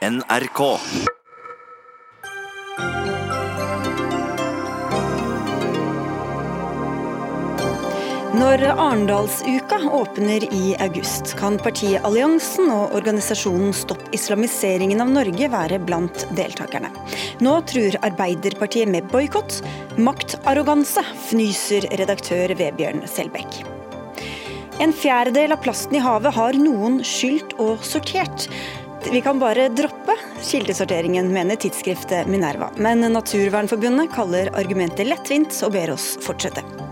NRK. Når Arendalsuka åpner i august, kan partiet Alliansen og organisasjonen Stopp islamiseringen av Norge være blant deltakerne. Nå truer Arbeiderpartiet med boikott. Maktarroganse, fnyser redaktør Vebjørn Selbekk. En fjerdedel av plasten i havet har noen skylt og sortert. Vi kan bare droppe kildesorteringen, mener tidsskriftet Minerva. Men Naturvernforbundet kaller argumentet lettvint og ber oss fortsette.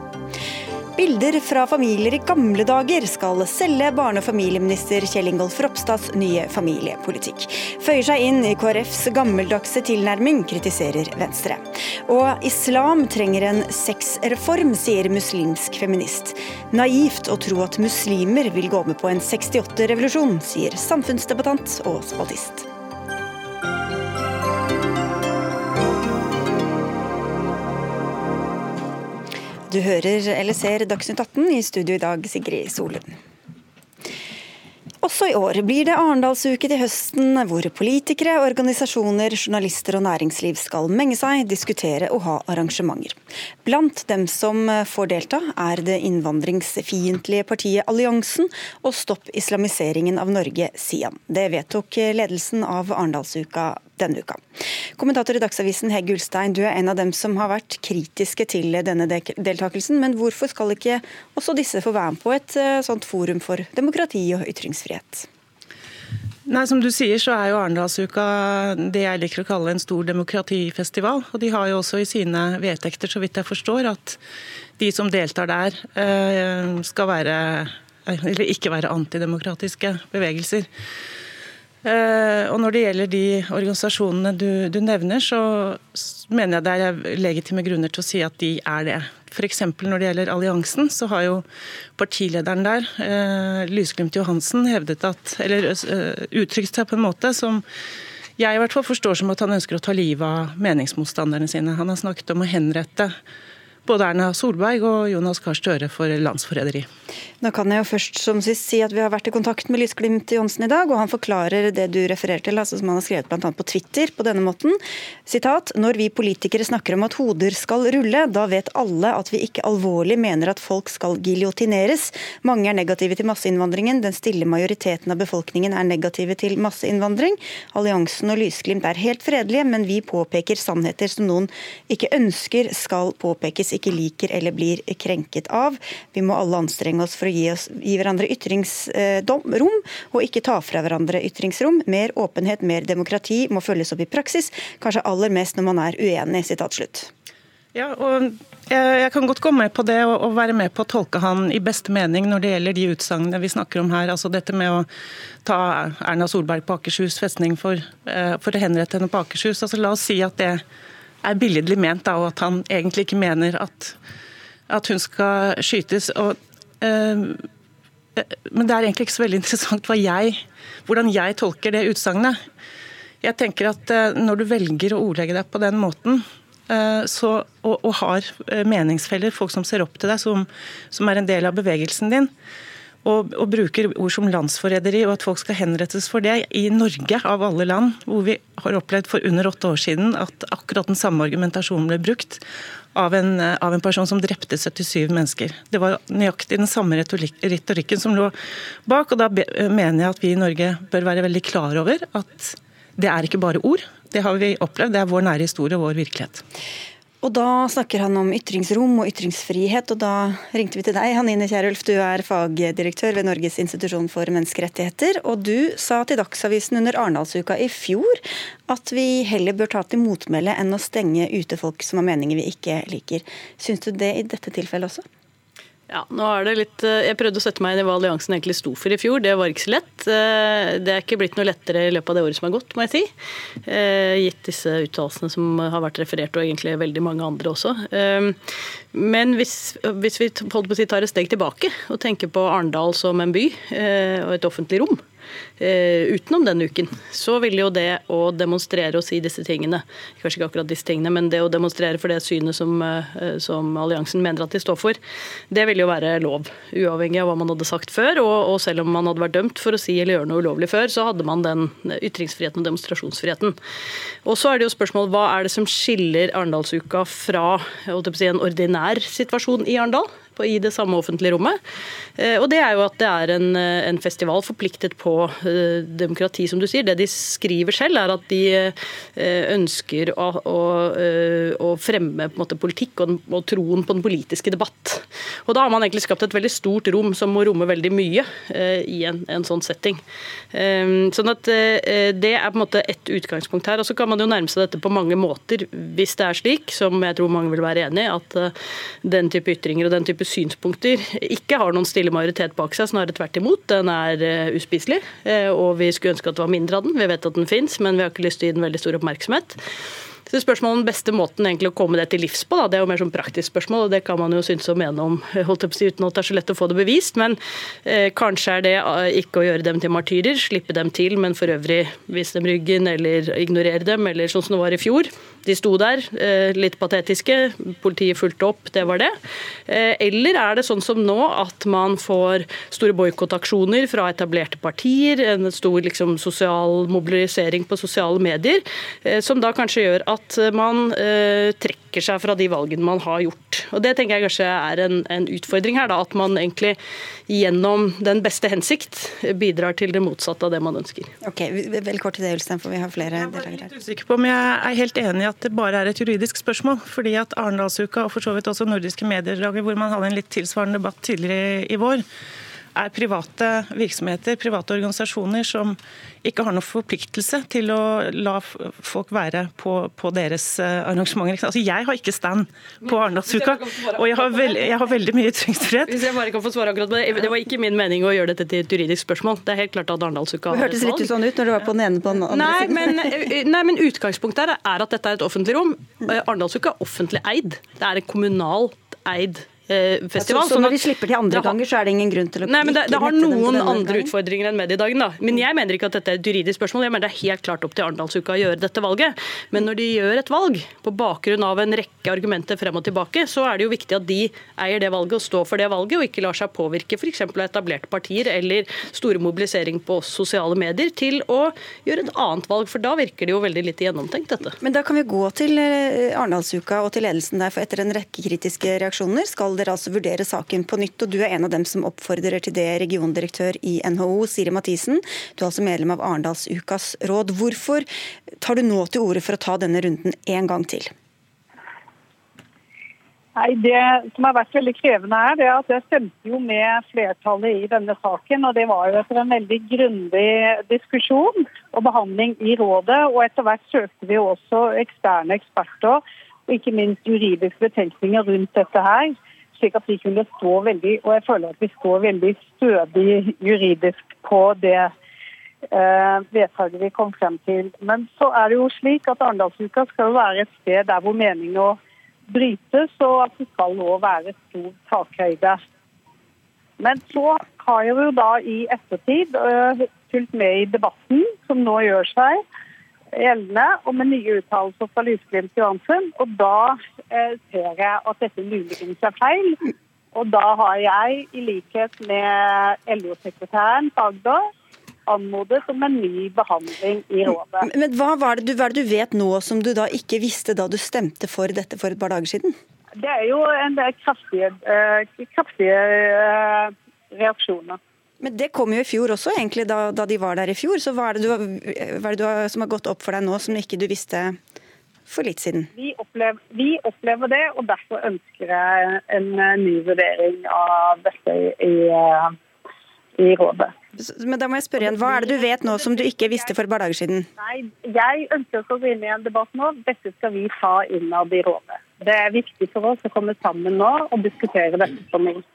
Bilder fra familier i gamle dager skal selge barne- og familieminister Kjell Ingolf Ropstads nye familiepolitikk. Føyer seg inn i KrFs gammeldagse tilnærming, kritiserer Venstre. Og islam trenger en sexreform, sier muslimsk feminist. Naivt å tro at muslimer vil gå med på en 68-revolusjon, sier samfunnsdebattant og spaltist. Du hører eller ser Dagsnytt 18 i studio i dag, Sigrid Solund. Også i år blir det Arendalsuke til høsten, hvor politikere, organisasjoner, journalister og næringsliv skal menge seg, diskutere og ha arrangementer. Blant dem som får delta, er det innvandringsfiendtlige partiet Alliansen og Stopp islamiseringen av Norge, Sian. Det vedtok ledelsen av Arendalsuka denne uka. Kommentator i Dagsavisen Hegg Ulstein, du er en av dem som har vært kritiske til denne deltakelsen. Men hvorfor skal ikke også disse få være med på et eh, sånt forum for demokrati og ytringsfrihet? Nei, Som du sier, så er jo Arendalsuka det jeg liker å kalle en stor demokratifestival. Og de har jo også i sine vedtekter, så vidt jeg forstår, at de som deltar der, eh, skal være eller ikke være antidemokratiske bevegelser. Eh, og Når det gjelder de organisasjonene du, du, nevner, så mener jeg det er legitime grunner til å si at de er det. F.eks. når det gjelder alliansen, så har jo partilederen der, eh, Lysglimt Johansen, hevdet at, eller uttrykt seg på en måte som jeg i hvert fall forstår som at han ønsker å ta livet av meningsmotstanderne sine. Han har snakket om å henrette både Erna Solberg og Jonas Gahr Støre for landsforræderi. Nå kan jeg jo først som sist si at vi har vært i kontakt med Lysglimt Johnsen i dag, og han forklarer det du refererer til, altså som han har skrevet bl.a. på Twitter på denne måten. Sitat, Når vi politikere snakker om at hoder skal rulle, da vet alle at vi ikke alvorlig mener at folk skal giljotineres. Mange er negative til masseinnvandringen, den stille majoriteten av befolkningen er negative til masseinnvandring. Alliansen og Lysglimt er helt fredelige, men vi påpeker sannheter som noen ikke ønsker skal påpekes ikke liker eller blir krenket av. Vi må alle anstrenge oss for å gi, oss, gi hverandre ytringsrom, og ikke ta fra hverandre ytringsrom. Mer åpenhet, mer demokrati må følges opp i praksis, kanskje aller mest når man er uenig. Sitat slutt. Ja, og jeg kan godt gå med på det og være med på å tolke han i beste mening når det gjelder de utsagnene vi snakker om her. Altså dette med å ta Erna Solberg på Akershus festning for, eh, for å henrette henne på Akershus. Altså La oss si at det er billedlig ment, da, og at han egentlig ikke mener at, at hun skal skytes. Og, øh, men det er egentlig ikke så veldig interessant jeg, hvordan jeg tolker det utsagnet. Jeg tenker at øh, Når du velger å ordlegge deg på den måten, så, og, og, har meningsfeller, folk som ser opp til deg, som, som er en del av bevegelsen din, og, og, bruker ord som landsforræderi og at folk skal henrettes for det. I Norge, av alle land, hvor vi har opplevd for under åtte år siden at akkurat den samme argumentasjonen ble brukt av en, av en person som drepte 77 mennesker. Det var nøyaktig den samme retorikken som lå bak. og Da mener jeg at vi i Norge bør være veldig klar over at det er ikke bare ord. Det har vi opplevd. Det er vår nære historie og vår virkelighet. Og Da snakker han om ytringsrom og ytringsfrihet, og da ringte vi til deg, Hanine Kierulf. Du er fagdirektør ved Norges institusjon for menneskerettigheter. Og du sa til Dagsavisen under Arendalsuka i fjor at vi heller bør ta til motmæle enn å stenge ute folk som har meninger vi ikke liker. Syns du det i dette tilfellet også? Ja, nå er det litt, eh, Jeg prøvde å sette meg inn i hva alliansen egentlig sto for i fjor. Det var ikke så lett. Eh, det er ikke blitt noe lettere i løpet av det året som har gått, må jeg si. Eh, gitt disse uttalelsene som har vært referert, og egentlig veldig mange andre også. Men hvis, hvis vi tar et steg tilbake og tenker på Arendal som en by og et offentlig rom, utenom den uken, så ville jo det å demonstrere og si disse tingene, kanskje ikke akkurat disse tingene, men det å demonstrere for det synet som, som alliansen mener at de står for, det ville jo være lov. Uavhengig av hva man hadde sagt før. Og, og selv om man hadde vært dømt for å si eller gjøre noe ulovlig før, så hadde man den ytringsfriheten og demonstrasjonsfriheten. Og så er det jo spørsmål hva er det som skiller Arendalsuka fra si, en ordinær situasjon i Arendal? I det samme offentlige rommet. Eh, og det er jo at det er en, eh, en, festival forpliktet på eh, demokrati, som du sier. Det de skriver selv, er at de ønsker å, å, å fremme måte, politikk og, og, troen på den politiske debatt. Og da har man egentlig skapt et veldig stort rom som må romme veldig mye i en, en sånn setting. Sånn at Det er på en måte ett utgangspunkt her. og Så kan man jo nærme seg dette på mange måter, hvis det er slik, som jeg tror mange vil være enig i, at den type ytringer og den type synspunkter ikke har noen stille majoritet bak seg, snarere tvert imot. Den er uh, uspiselig, uh, og vi skulle ønske at det var mindre av den. Vi vet at den fins, men vi har ikke lyst til å gi den veldig stor oppmerksomhet. Så spørsmålet om den beste måten egentlig å komme det til livs på, da, det er jo mer sånn praktisk spørsmål, og det kan man jo synes å mene om holdt på å si, uten at det er så lett å få det bevist. Men eh, kanskje er det ikke å gjøre dem til martyrer, slippe dem til, men for øvrig vise dem ryggen eller ignorere dem, eller sånn som det var i fjor. De sto der, eh, litt patetiske. Politiet fulgte opp, det var det. Eh, eller er det sånn som nå at man får store boikottaksjoner fra etablerte partier, en stor liksom, sosial mobilisering på sosiale medier, eh, som da kanskje gjør at man trekker seg fra de valgene man har gjort. Og Det tenker jeg kanskje er en, en utfordring her, da, at man egentlig gjennom den beste hensikt bidrar til det motsatte av det man ønsker. Ok, Vel kort til det, Ulstein, for vi har flere deltakere. Jeg er litt usikker på om jeg er helt enig i at det bare er et juridisk spørsmål. fordi at Arendalsuka og for så vidt også Nordiske mediedager, hvor man hadde en litt tilsvarende debatt tidligere i vår, er private virksomheter, private organisasjoner, som ikke har noen forpliktelse til å la folk være på, på deres eh, arrangementer. Altså, jeg har ikke stand på Arendalsuka, og jeg har, veld, jeg har, veldig mye ytringsfrihet. Hvis jeg bare kan få svare akkurat på det. Det var ikke min mening å gjøre dette til et juridisk spørsmål. Det er helt klart at Arendalsuka har et valg. Det hørtes litt sånn ut når du var på den ene på den andre nei, men, eh, nei, men utgangspunktet er, er at dette er et offentlig rom. Eh, Arendalsuka er offentlig eid. Det er en kommunalt eid festival. Altså, så når de slipper til andre ganger, så er det ingen grunn til å Nei, men Det, det har noen andre utfordringer enn mediedagen. da. Men jeg mener ikke at dette er et juridisk spørsmål. Jeg mener det er helt klart opp til Arendalsuka å gjøre dette valget. Men når de gjør et valg på bakgrunn av en rekke argumenter frem og tilbake, så er det jo viktig at de eier det valget og står for det valget, og ikke lar seg påvirke f.eks. av etablerte partier eller store mobilisering på sosiale medier til å gjøre et annet valg. For da virker det jo veldig lite gjennomtenkt, dette. Men da kan vi gå til eh, Arendalsuka og til ledelsen der, for etter en rekke kritiske reaksjoner skal dere altså vurdere saken på nytt. og Du er en av dem som oppfordrer til det, regiondirektør i NHO, Siri Mathisen. Du er altså medlem av Arendalsukas råd. Hvorfor tar du nå til orde for å ta denne runden en gang til? Nei, Det som har vært veldig krevende, er det at jeg stemte jo med flertallet i denne saken. og Det var jo etter en veldig grundig diskusjon og behandling i rådet. og Etter hvert søkte vi også eksterne eksperter og ikke minst juridiske betenkninger rundt dette her slik at vi kunne stå veldig og jeg føler at vi står veldig stødig juridisk på det eh, vedtaket vi kom frem til. Men så er det jo slik at Arendalsuka skal jo være et sted der hvor meninga brytes, og at det skal òg være stor takhøyde. Men så har jeg jo da i ettertid uh, fulgt med i debatten som nå gjør seg gjeldende, og med nye uttalelser fra Lysglimt Glimt Johansen. Og da eh, ser jeg at dette muligens er feil. Og da har jeg, i likhet med LO-sekretæren Agder, anmodet om en ny behandling i rådet. Men hva, var det du, hva er det du vet nå som du da ikke visste da du stemte for dette for et par dager siden? Det er jo en del kraftige, eh, kraftige eh, reaksjoner. Men det kom jo i fjor også, egentlig, da, da de var der i fjor. Så hva er det, du, er det du, som har gått opp for deg nå, som ikke du visste for litt siden? Vi opplever, vi opplever det, og derfor ønsker jeg en eh, ny vurdering av dette i, eh, i rådet. Men da må jeg spørre igjen, Hva er det du vet nå som du ikke visste for et par dager siden? Nei, Jeg ønsker å gå inn i en debatt nå. Dette skal vi ta innad i rådet. Det er viktig for oss å komme sammen nå og diskutere dette på nytt.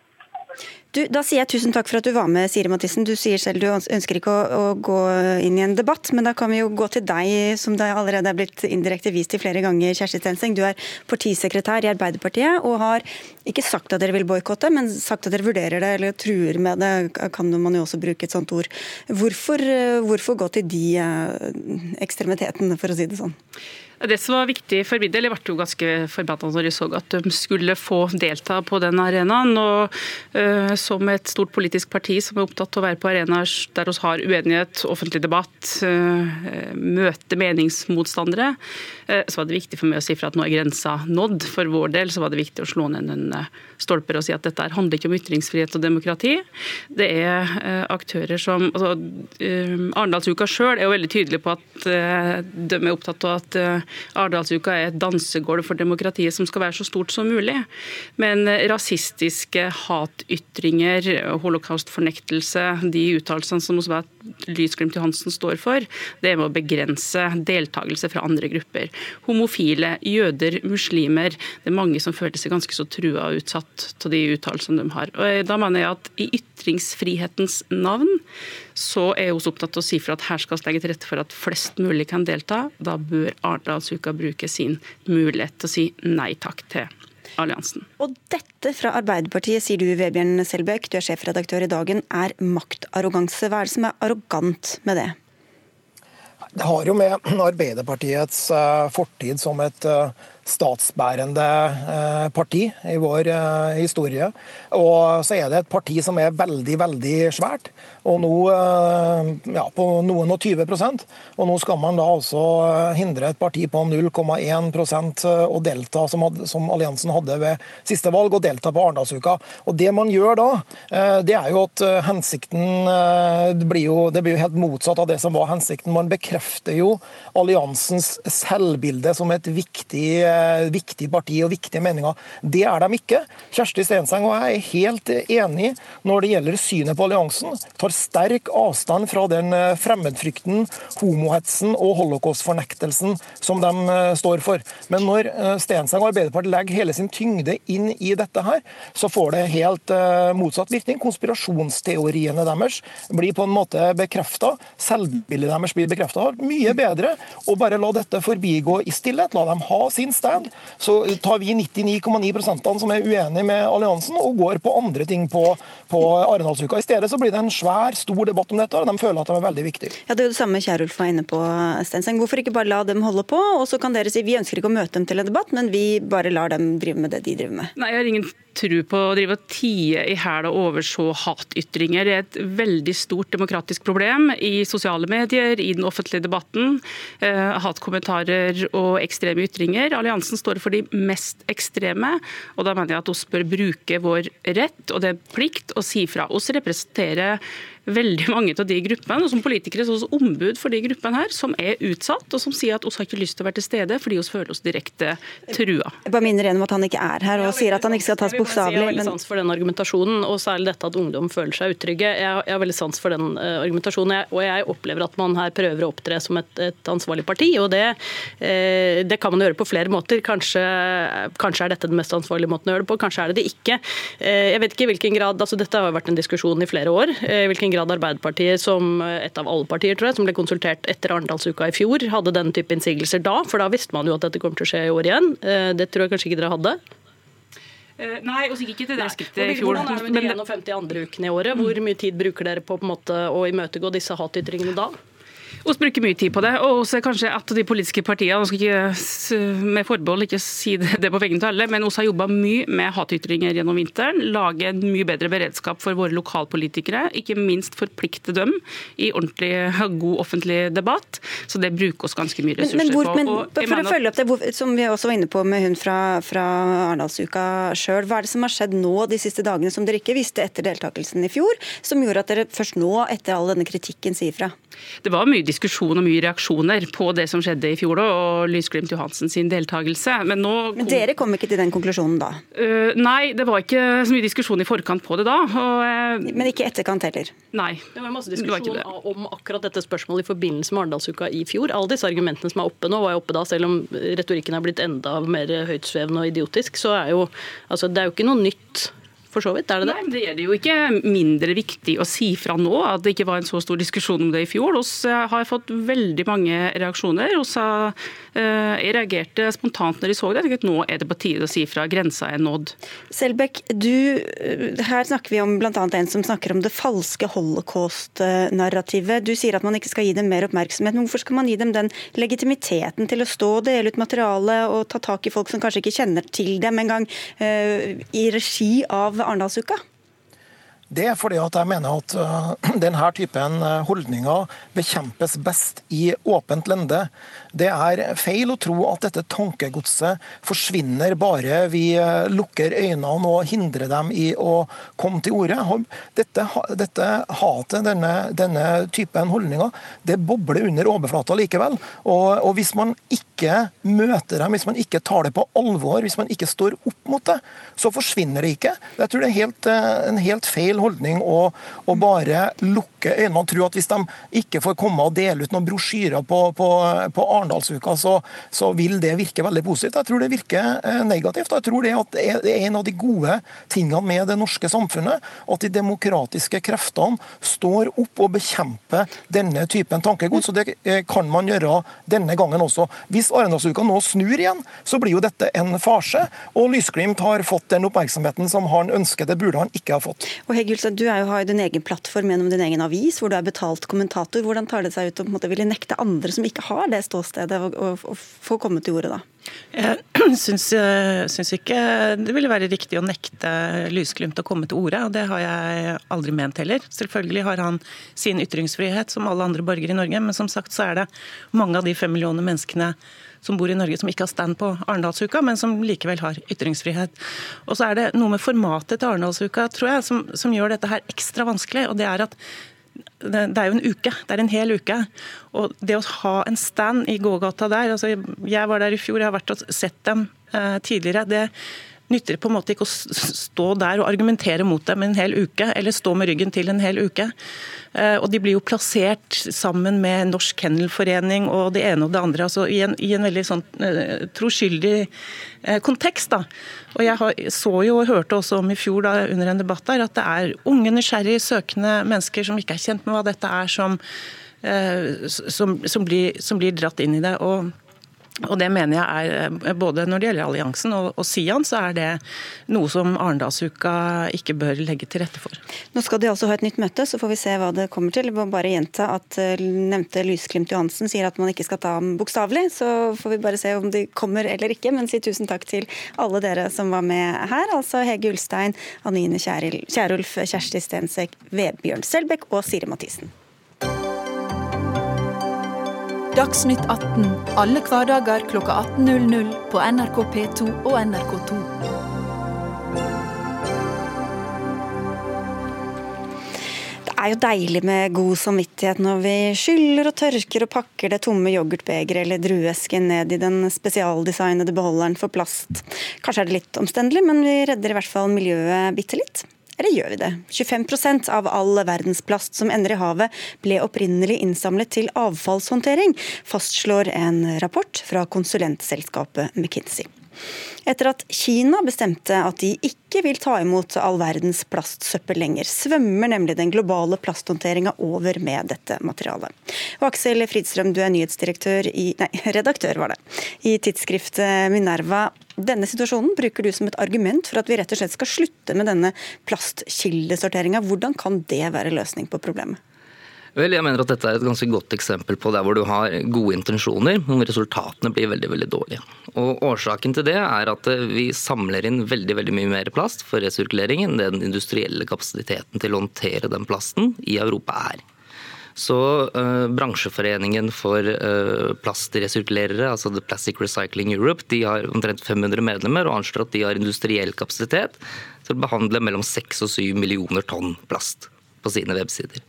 Du, da sier jeg tusen takk for at du var med, Siri Mathisen. Du sier selv du ønsker ikke å, å, gå inn i en debatt, men da kan vi jo gå til deg, som det allerede er blitt indirekte vist til flere ganger, Kjersti Stenseng. Du er partisekretær i Arbeiderpartiet og har ikke sagt at dere vil boikotte, men sagt at dere vurderer det eller truer med det, kan man jo også bruke et sånt ord. Hvorfor, hvorfor gå til de eh, ekstremitetene, for å si det sånn? Det som var viktig for min del, jeg ble jo ganske forbanna når jeg så at de skulle få delta på den arenaen. og uh, Som et stort politisk parti som er opptatt av å være på arenaer der vi har uenighet, offentlig debatt, uh, møte meningsmotstandere, uh, så var det viktig for meg å si fra at nå er grensa nådd. For vår del så var det viktig å slå ned en stolper og si at dette handler ikke om ytringsfrihet og demokrati. Det er aktører som altså, Arendalsuka sjøl er jo veldig tydelig på at de er opptatt av at Arendalsuka er et dansegulv for demokratiet som skal være så stort som mulig. Men rasistiske hatytringer, holocaustfornektelse, de uttalelsene som Osvald Lysglimt Johansen står for, det er med å begrense deltakelse fra andre grupper. Homofile, jøder, muslimer. Det er mange som føler seg ganske så trua og utsatt av de uttalelsene de har. Og da mener jeg at i ytringsfrihetens navn så er vi opptatt av å si for at her skal vi legge til rette for at flest mulig kan delta. Da bør Arendalsuka bruke sin mulighet til å si nei takk til alliansen. Og dette fra Arbeiderpartiet, sier du Vebjørn Selbekk, du er sjefredaktør i Dagen, er maktarroganse. Hva er det som er arrogant med det? Det har jo med Arbeiderpartiets eh, fortid som et eh, statsbærende eh, parti i vår historie. Og så er det et parti som er veldig, veldig svært og nå eh, ja, på noen og 20% Og nå skal man da altså hindre et parti på 0,1% å delta, som, hadde, som, alliansen hadde ved siste valg, og delta på Arendalsuka. Og det man gjør da, eh, det er jo at eh, hensikten det blir, jo, det blir jo helt motsatt av det som var hensikten. Man bekrefter jo alliansens selvbilde som et viktig, viktig parti og viktige meninger. Det er de ikke. Kjersti Stenseng og jeg er helt enig når det gjelder synet på alliansen. Tar sterk avstand fra den eh, fremmedfrykten, homohetsen og holocaustfornektelsen som de eh, står for. Men når eh, Stenseng og Arbeiderpartiet legger hele sin tyngde inn i dette her, så får det helt motsatt virkning. Konspirasjonsteoriene deres blir på en måte bekrefta. Selvbildet deres blir bekrefta. Mye bedre å bare la dette forbigå i stillhet. La dem ha sin stand. Så tar vi 99,9% som er uenige med alliansen, og går på andre ting på, på Arendalsuka. I stedet så blir det en svær stor debatt om dette, og de føler at de er veldig viktige. Ja, Det er jo det samme Kjærulf var inne på, Stenseng. Hvorfor ikke bare la dem holde på, og så kan dere si vi ønsker ikke å møte dem til en debatt, men vi bare lar dem drive med det de driver med? Nei, jeg har ingen tro på å drive og tie i hæl og overså hatytringer. Det er et veldig stort demokratisk problem i sosiale medier, i den offentlige debatten. Eh, hatkommentarer og ekstreme ytringer. Alliansen står for de mest ekstreme, og da mener jeg at oss bør bruke vår rett og det er plikt å si fra. oss representerer veldig mange av de gruppene, og som politikere så også ombud for de gruppene her, som er utsatt, og som sier at oss har ikke lyst til å være til stede fordi vi føler oss direkte trua. Jeg bare minner igjen om at han ikke er her, og ja, sier at han ikke skal tas bokstavelig. Jeg har veldig sans for den argumentasjonen, og særlig dette at ungdom føler seg utrygge. Jeg har veldig sans for den uh, argumentasjonen, og jeg opplever at man her prøver å opptre som et, et ansvarlig parti, og det, uh, det, kan man gjøre på flere måter. Kanskje, kanskje, er dette den mest ansvarlige måten å gjøre det på, kanskje er det det ikke. Uh, jeg vet ikke i hvilken grad, altså Dette har vært en diskusjon i flere år. i hvilken grad Arbeiderpartiet, som et av alle partier, tror jeg, som ble konsultert etter Arendalsuka i fjor, hadde den type innsigelser da. For da visste man jo at dette kommer til å skje i år igjen. Eh, det tror jeg kanskje ikke dere hadde. Uh, nei, og sikkert ikke til det skrittet i fjor. Hvordan er det med de 51 andre ukene i året? Hvor mye tid bruker dere på, på måte, å imøtegå disse hatytringene da? Vi bruker mye tid på det. Og også kanskje at de politiske partiene nå skal ikke med forbehold ikke si det på vegne til alle, men vi har jobba mye med hatytringer gjennom vinteren. Lage en mye bedre beredskap for våre lokalpolitikere. Ikke minst forplikte dem i ordentlig god offentlig debatt. Så det bruker oss ganske mye ressurser men, men hvor, på. Men, for mener, å følge opp det, som vi også var inne på med hun fra, fra Arendalsuka sjøl. Hva er det som har skjedd nå de siste dagene som dere ikke visste etter deltakelsen i fjor, som gjorde at dere først nå, etter all denne kritikken, sier fra? Det var mye diskusjon og mye reaksjoner på det som skjedde i fjor og Lysglimt Johansen sin deltakelse. Men, nå, Men dere kom ikke til den konklusjonen da? Uh, nei, det var ikke så mye diskusjon i forkant på det da. Og, uh, Men ikke etterkant heller? Nei. Det var masse diskusjon det var om akkurat dette spørsmålet i forbindelse med Arendalsuka i fjor. Alle disse argumentene som er oppe nå, var jo oppe da, selv om retorikken er blitt enda mer høytsvevende og idiotisk. Så er jo altså, det er jo ikke noe nytt for så vidt? Er det det? Nei, Det er det jo ikke mindre viktig å si fra nå at det ikke var en så stor diskusjon om det i fjor. Vi har fått veldig mange reaksjoner. Eh, jeg reagerte spontant når de så det. Jeg nå er det på tide å si fra. Grensa er nådd. Selbekk, eh, her snakker vi om bl.a. en som snakker om det falske holocaust-narrativet. Du sier at man ikke skal gi dem mer oppmerksomhet. Hvorfor skal man gi dem den legitimiteten til å stå og dele ut materiale og ta tak i folk som kanskje ikke kjenner til dem engang, uh, i regi av Arendalsuka? Det er fordi at jeg mener at uh, denne typen holdninger bekjempes best i åpent lende. Det er feil å tro at dette tankegodset forsvinner bare vi eh, lukker øynene og hindrer dem i å komme til orde. Dette, dette hatet, denne, denne, typen holdninger, det bobler under overflata likevel. Og, og, hvis man ikke møter dem, hvis man ikke tar det på alvor, hvis man ikke står opp mot det, så forsvinner det ikke. Jeg tror det er helt, eh, en helt feil holdning å, å bare lukke øynene og tro at hvis de ikke får komme og dele ut noen brosjyrer på, på, på Arendalsuka, så, så, vil det virke veldig positivt. Jeg tror det virker eh, negativt. Jeg tror det, det er en av de gode tingene med det norske samfunnet, at de demokratiske kreftene står opp og bekjemper denne typen tankegods. og Det eh, kan man gjøre denne gangen også. Hvis Arendalsuka nå snur igjen, så blir jo dette en farse. Og Lysglimt har fått den oppmerksomheten som han ønsker. Det burde han ikke ha fått. Og Heggelstad, Du er jo, har din egen plattform gjennom din egen avis, hvor du er betalt kommentator. Hvordan tar det seg ut å ville nekte andre som ikke har det ståstedet, å, få komme til ordet da? Jeg syns, syns, ikke det ville være riktig å nekte Lysglimt å komme til orde, og det har jeg aldri ment heller. Selvfølgelig har han sin ytringsfrihet som alle andre borgere i Norge, men som sagt så er det mange av de fem millioner menneskene som bor i Norge som ikke har stand på Arendalsuka, men som likevel har ytringsfrihet. Og så er det noe med formatet til Arendalsuka tror jeg, som, som gjør dette her ekstra vanskelig. og det er at det er jo en uke. Det er en hel uke. Og det å ha en stand i gågata der altså Jeg var der i fjor, jeg har vært og sett dem eh, tidligere. det nytter på en måte ikke å stå der og argumentere mot dem en hel uke, eller stå med ryggen til en hel uke. Eh, og De blir jo plassert sammen med Norsk Kennelforening og det ene og det andre. altså I en, i en veldig sånn uh, troskyldig uh, kontekst. da. Og Jeg så jo og hørte også om i fjor da, under en debatt der, at det er unge, nysgjerrige, søkende mennesker som ikke er kjent med hva dette er, som, som, som, blir, som blir dratt inn i det. og og det mener jeg er, eh, Både når det gjelder alliansen og, og Sian, så er det noe som Arendalsuka ikke bør legge til rette for. Nå skal de altså ha et nytt møte, så får vi se hva det kommer til. Jeg må bare gjenta at eh, nevnte Lysglimt Johansen sier at man ikke skal ta ham bokstavelig. Så får vi bare se om de kommer eller ikke, men si tusen takk til alle dere som var med her. Altså Hege Ulstein, Anine Kjærulf, Kjersti Stensek, Vebjørn Selbekk og Siri Mathisen. Dagsnytt 18 alle hverdager kl 18.00 på NRK P2 og NRK2. Det er jo deilig med god samvittighet når vi skyller og tørker og pakker det tomme yoghurtbegeret eller druesken ned i den spesialdesignede beholderen for plast. Kanskje er det litt omstendelig, men vi redder i hvert fall miljøet bitte litt. Eller gjør vi det? 25% av all verdensplast som ender i havet, ble opprinnelig innsamlet til avfallshåndtering, fastslår en rapport fra konsulentselskapet McKinsey. Etter at Kina bestemte at de ikke vil ta imot all verdens plastsøppel lenger, svømmer nemlig den globale plasthåndteringa over med dette materialet. Og Aksel Fridstrøm, du er nyhetsdirektør i, nei, redaktør var det, i tidsskriftet Minerva. Denne situasjonen bruker du som et argument for at vi rett og slett skal slutte med denne plastkildesorteringa. Hvordan kan det være løsning på problemet? Vel, jeg mener at Dette er et ganske godt eksempel på der hvor du har gode intensjoner, men resultatene blir veldig veldig dårlige. Og Årsaken til det er at eh, vi samler inn veldig veldig mye mer plast for resirkulering enn den industrielle kapasiteten til å håndtere den plasten i Europa er. Så uh, Bransjeforeningen for uh, plastresirkulerere, altså The Plastic Recycling Europe, de har omtrent 500 medlemmer og anslår at de har industriell kapasitet til å behandle mellom 6 og 7 millioner tonn plast på sine websider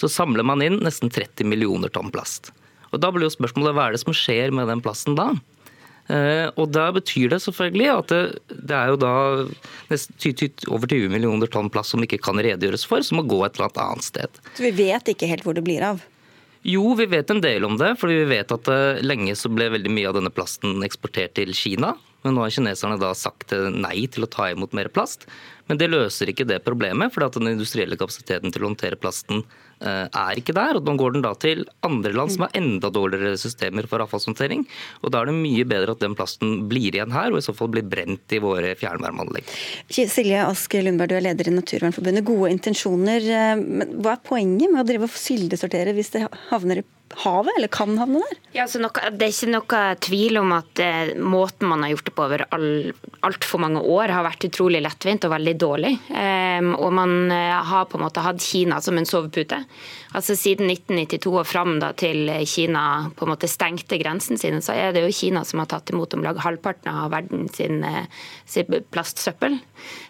så samler man inn nesten 30 millioner tonn plast. Og Da blir jo spørsmålet hva er det som skjer med den plasten da? Uh, og da betyr det selvfølgelig at det, det er jo da nesten over 20 millioner tonn plast som ikke kan redegjøres for, som må gå et eller annet sted. Så vi vet ikke helt hvor det blir av? Jo, vi vet en del om det. fordi vi vet at uh, lenge så ble veldig mye av denne plasten eksportert til Kina. Men nå har kineserne da sagt nei til å ta imot mer plast. Men det løser ikke det problemet, for den industrielle kapasiteten til å håndtere plasten eh, er ikke der. og Nå går den da til andre land som har enda dårligere systemer for avfallshåndtering. og Da er det mye bedre at den plasten blir igjen her, og i så fall blir brent i våre fjernvarmeanlegg. Silje Aske Lundberg, du er leder i Naturvernforbundet. Gode intensjoner, eh, men hva er poenget med å drive og kildesortere hvis det havner i havet, eller kan havne der? Ja, noe, det er ikke noe tvil om at eh, måten man har gjort det på over altfor mange år, har vært utrolig lettvint og veldig dårlig. Eh, og man eh, har på en måte hatt Kina som en sovepute. Altså Siden 1992 og fram da, til Kina på en måte stengte grensen sine, så er det jo Kina som har tatt imot om lag halvparten av verden sin, eh, plastsøppel.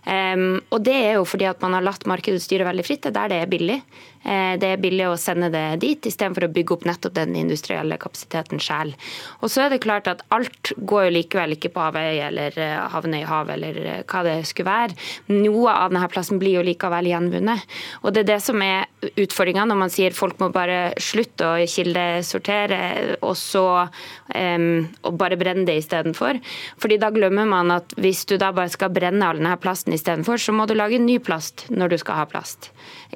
Um, og Det er jo fordi at man har latt markedet styre veldig fritt. Det er der det er billig. Uh, det er billig å sende det dit, istedenfor å bygge opp nettopp den industrielle kapasiteten selv. Og så er det klart at Alt går jo likevel ikke på havøy eller uh, havner i havet eller uh, hva det skulle være. Noe av denne plassen blir jo likevel gjenvunnet. Og Det er det som er utfordringa når man sier folk må bare slutte å kildesortere og så um, og bare brenne det istedenfor. Fordi da glemmer man at hvis du da bare skal brenne all denne plasten istedenfor, så må du lage ny plast når du skal ha plast.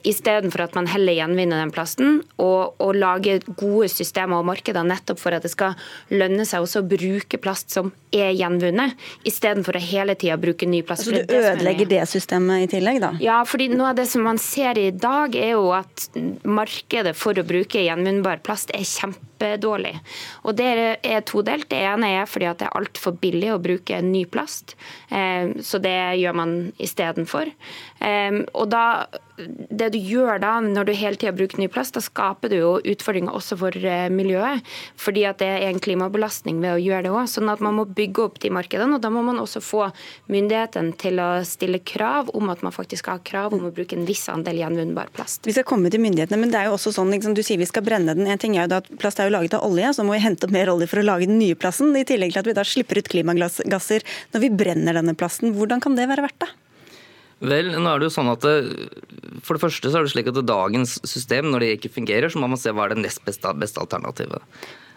Istedenfor at man heller gjenvinner den plasten og, og lage gode systemer og markeder nettopp for at det skal lønne seg også å bruke plast som er gjenvunnet, istedenfor å hele tida bruke ny plast. Altså du ødelegger det systemet i tillegg, da? Ja, fordi noe av det som man ser i dag, er jo at markedet for å bruke gjenvinnbar plast er kjempedårlig. Og det er todelt. Det ene er fordi at det er altfor billig å bruke ny plast, eh, så det gjør man istedenfor. Eh, og da det du gjør da, når du hele tida bruker ny plast, da skaper du jo utfordringer også for eh, miljøet. Fordi at det er en klimabelastning ved å gjøre det òg. Sånn at man må bygge opp de markedene. Og da må man også få myndighetene til å stille krav om at man faktisk skal ha krav om å bruke en viss andel gjenvunnbar plast. Vi skal komme til myndighetene, men det er jo også sånn, liksom, du sier vi skal brenne den. En ting er jo at Plast er laget av olje, så må vi hente opp mer olje for å lage den nye plassen. I tillegg til at vi da slipper ut klimagasser når vi brenner denne plasten. Hvordan kan det være verdt det? Vel, nå er det jo sånn at det, For det første så er det slik at dagens system, når det ikke fungerer, så må man se hva er det nest beste, beste alternativet.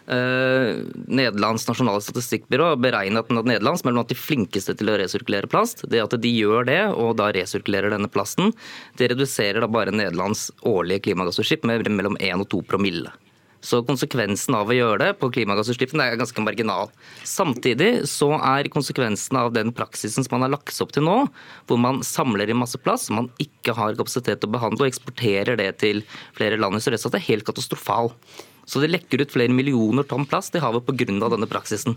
Uh, Nederlands nasjonale statistikkbyrå beregnet at Nederland er blant de flinkeste til å resirkulere plast. Det at de gjør det, og da resirkulerer denne plasten, det reduserer da bare Nederlands årlige klimagassutslipp med mellom 1 og 2 promille. Så konsekvensen av å gjøre det på klimagassutslippene er ganske marginal. Samtidig så er konsekvensen av den praksisen som man har lagt seg opp til nå, hvor man samler i masse plass man ikke har kapasitet til å behandle, og eksporterer det til flere land i Sørøst, er helt katastrofal. Så det lekker ut flere millioner tonn plast i havet pga. denne praksisen.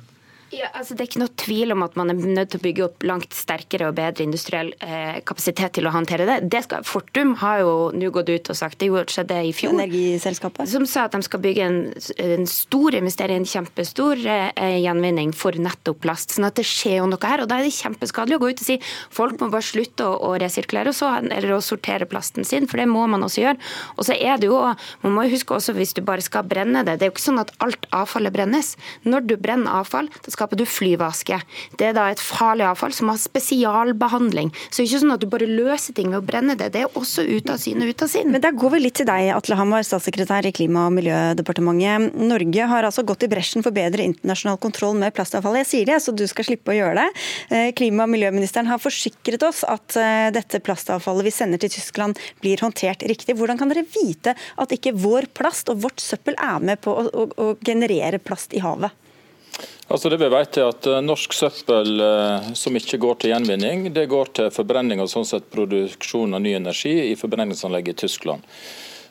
Ja, altså det er ikke noe tvil om at man er nødt til å bygge opp langt sterkere og bedre industriell eh, kapasitet til å håndtere det. det skal, Fortum har jo nå gått ut og sagt, det skjedde i fjor, Energiselskapet? som sa at de skal bygge en, en stor investering, en kjempestor eh, gjenvinning for nettopp plast. sånn at det skjer jo noe her. og Da er det kjempeskadelig å gå ut og si folk må bare slutte å, å resirkulere så, eller å sortere plasten sin, for det må man også gjøre. Og så er det jo, Man må jo huske også hvis du bare skal brenne det, det er jo ikke sånn at alt avfallet brennes. Når du brenner avfall, da skaper du flyveaske. Det er da et farlig avfall som har spesialbehandling. Så det er ikke sånn at du bare løser ting ved å brenne det. Det er også ut av syne, ut av sinn. Men da går vi litt til deg, Atle Hamar, statssekretær i Klima- og miljødepartementet. Norge har altså gått i bresjen for bedre internasjonal kontroll med plastavfall. Jeg sier det, så du skal slippe å gjøre det. Eh, klima- og miljøministeren har forsikret oss at eh, dette plastavfallet vi sender til Tyskland blir håndtert riktig. Hvordan kan dere vite at ikke vår plast og vårt søppel er med på å, å, å generere plast i havet? Altså det vi vet er at eh, Norsk søppel eh, som ikke går til gjenvinning, det går til forbrenning og sånn sett produksjon av ny energi i forbrenningsanlegget i Tyskland.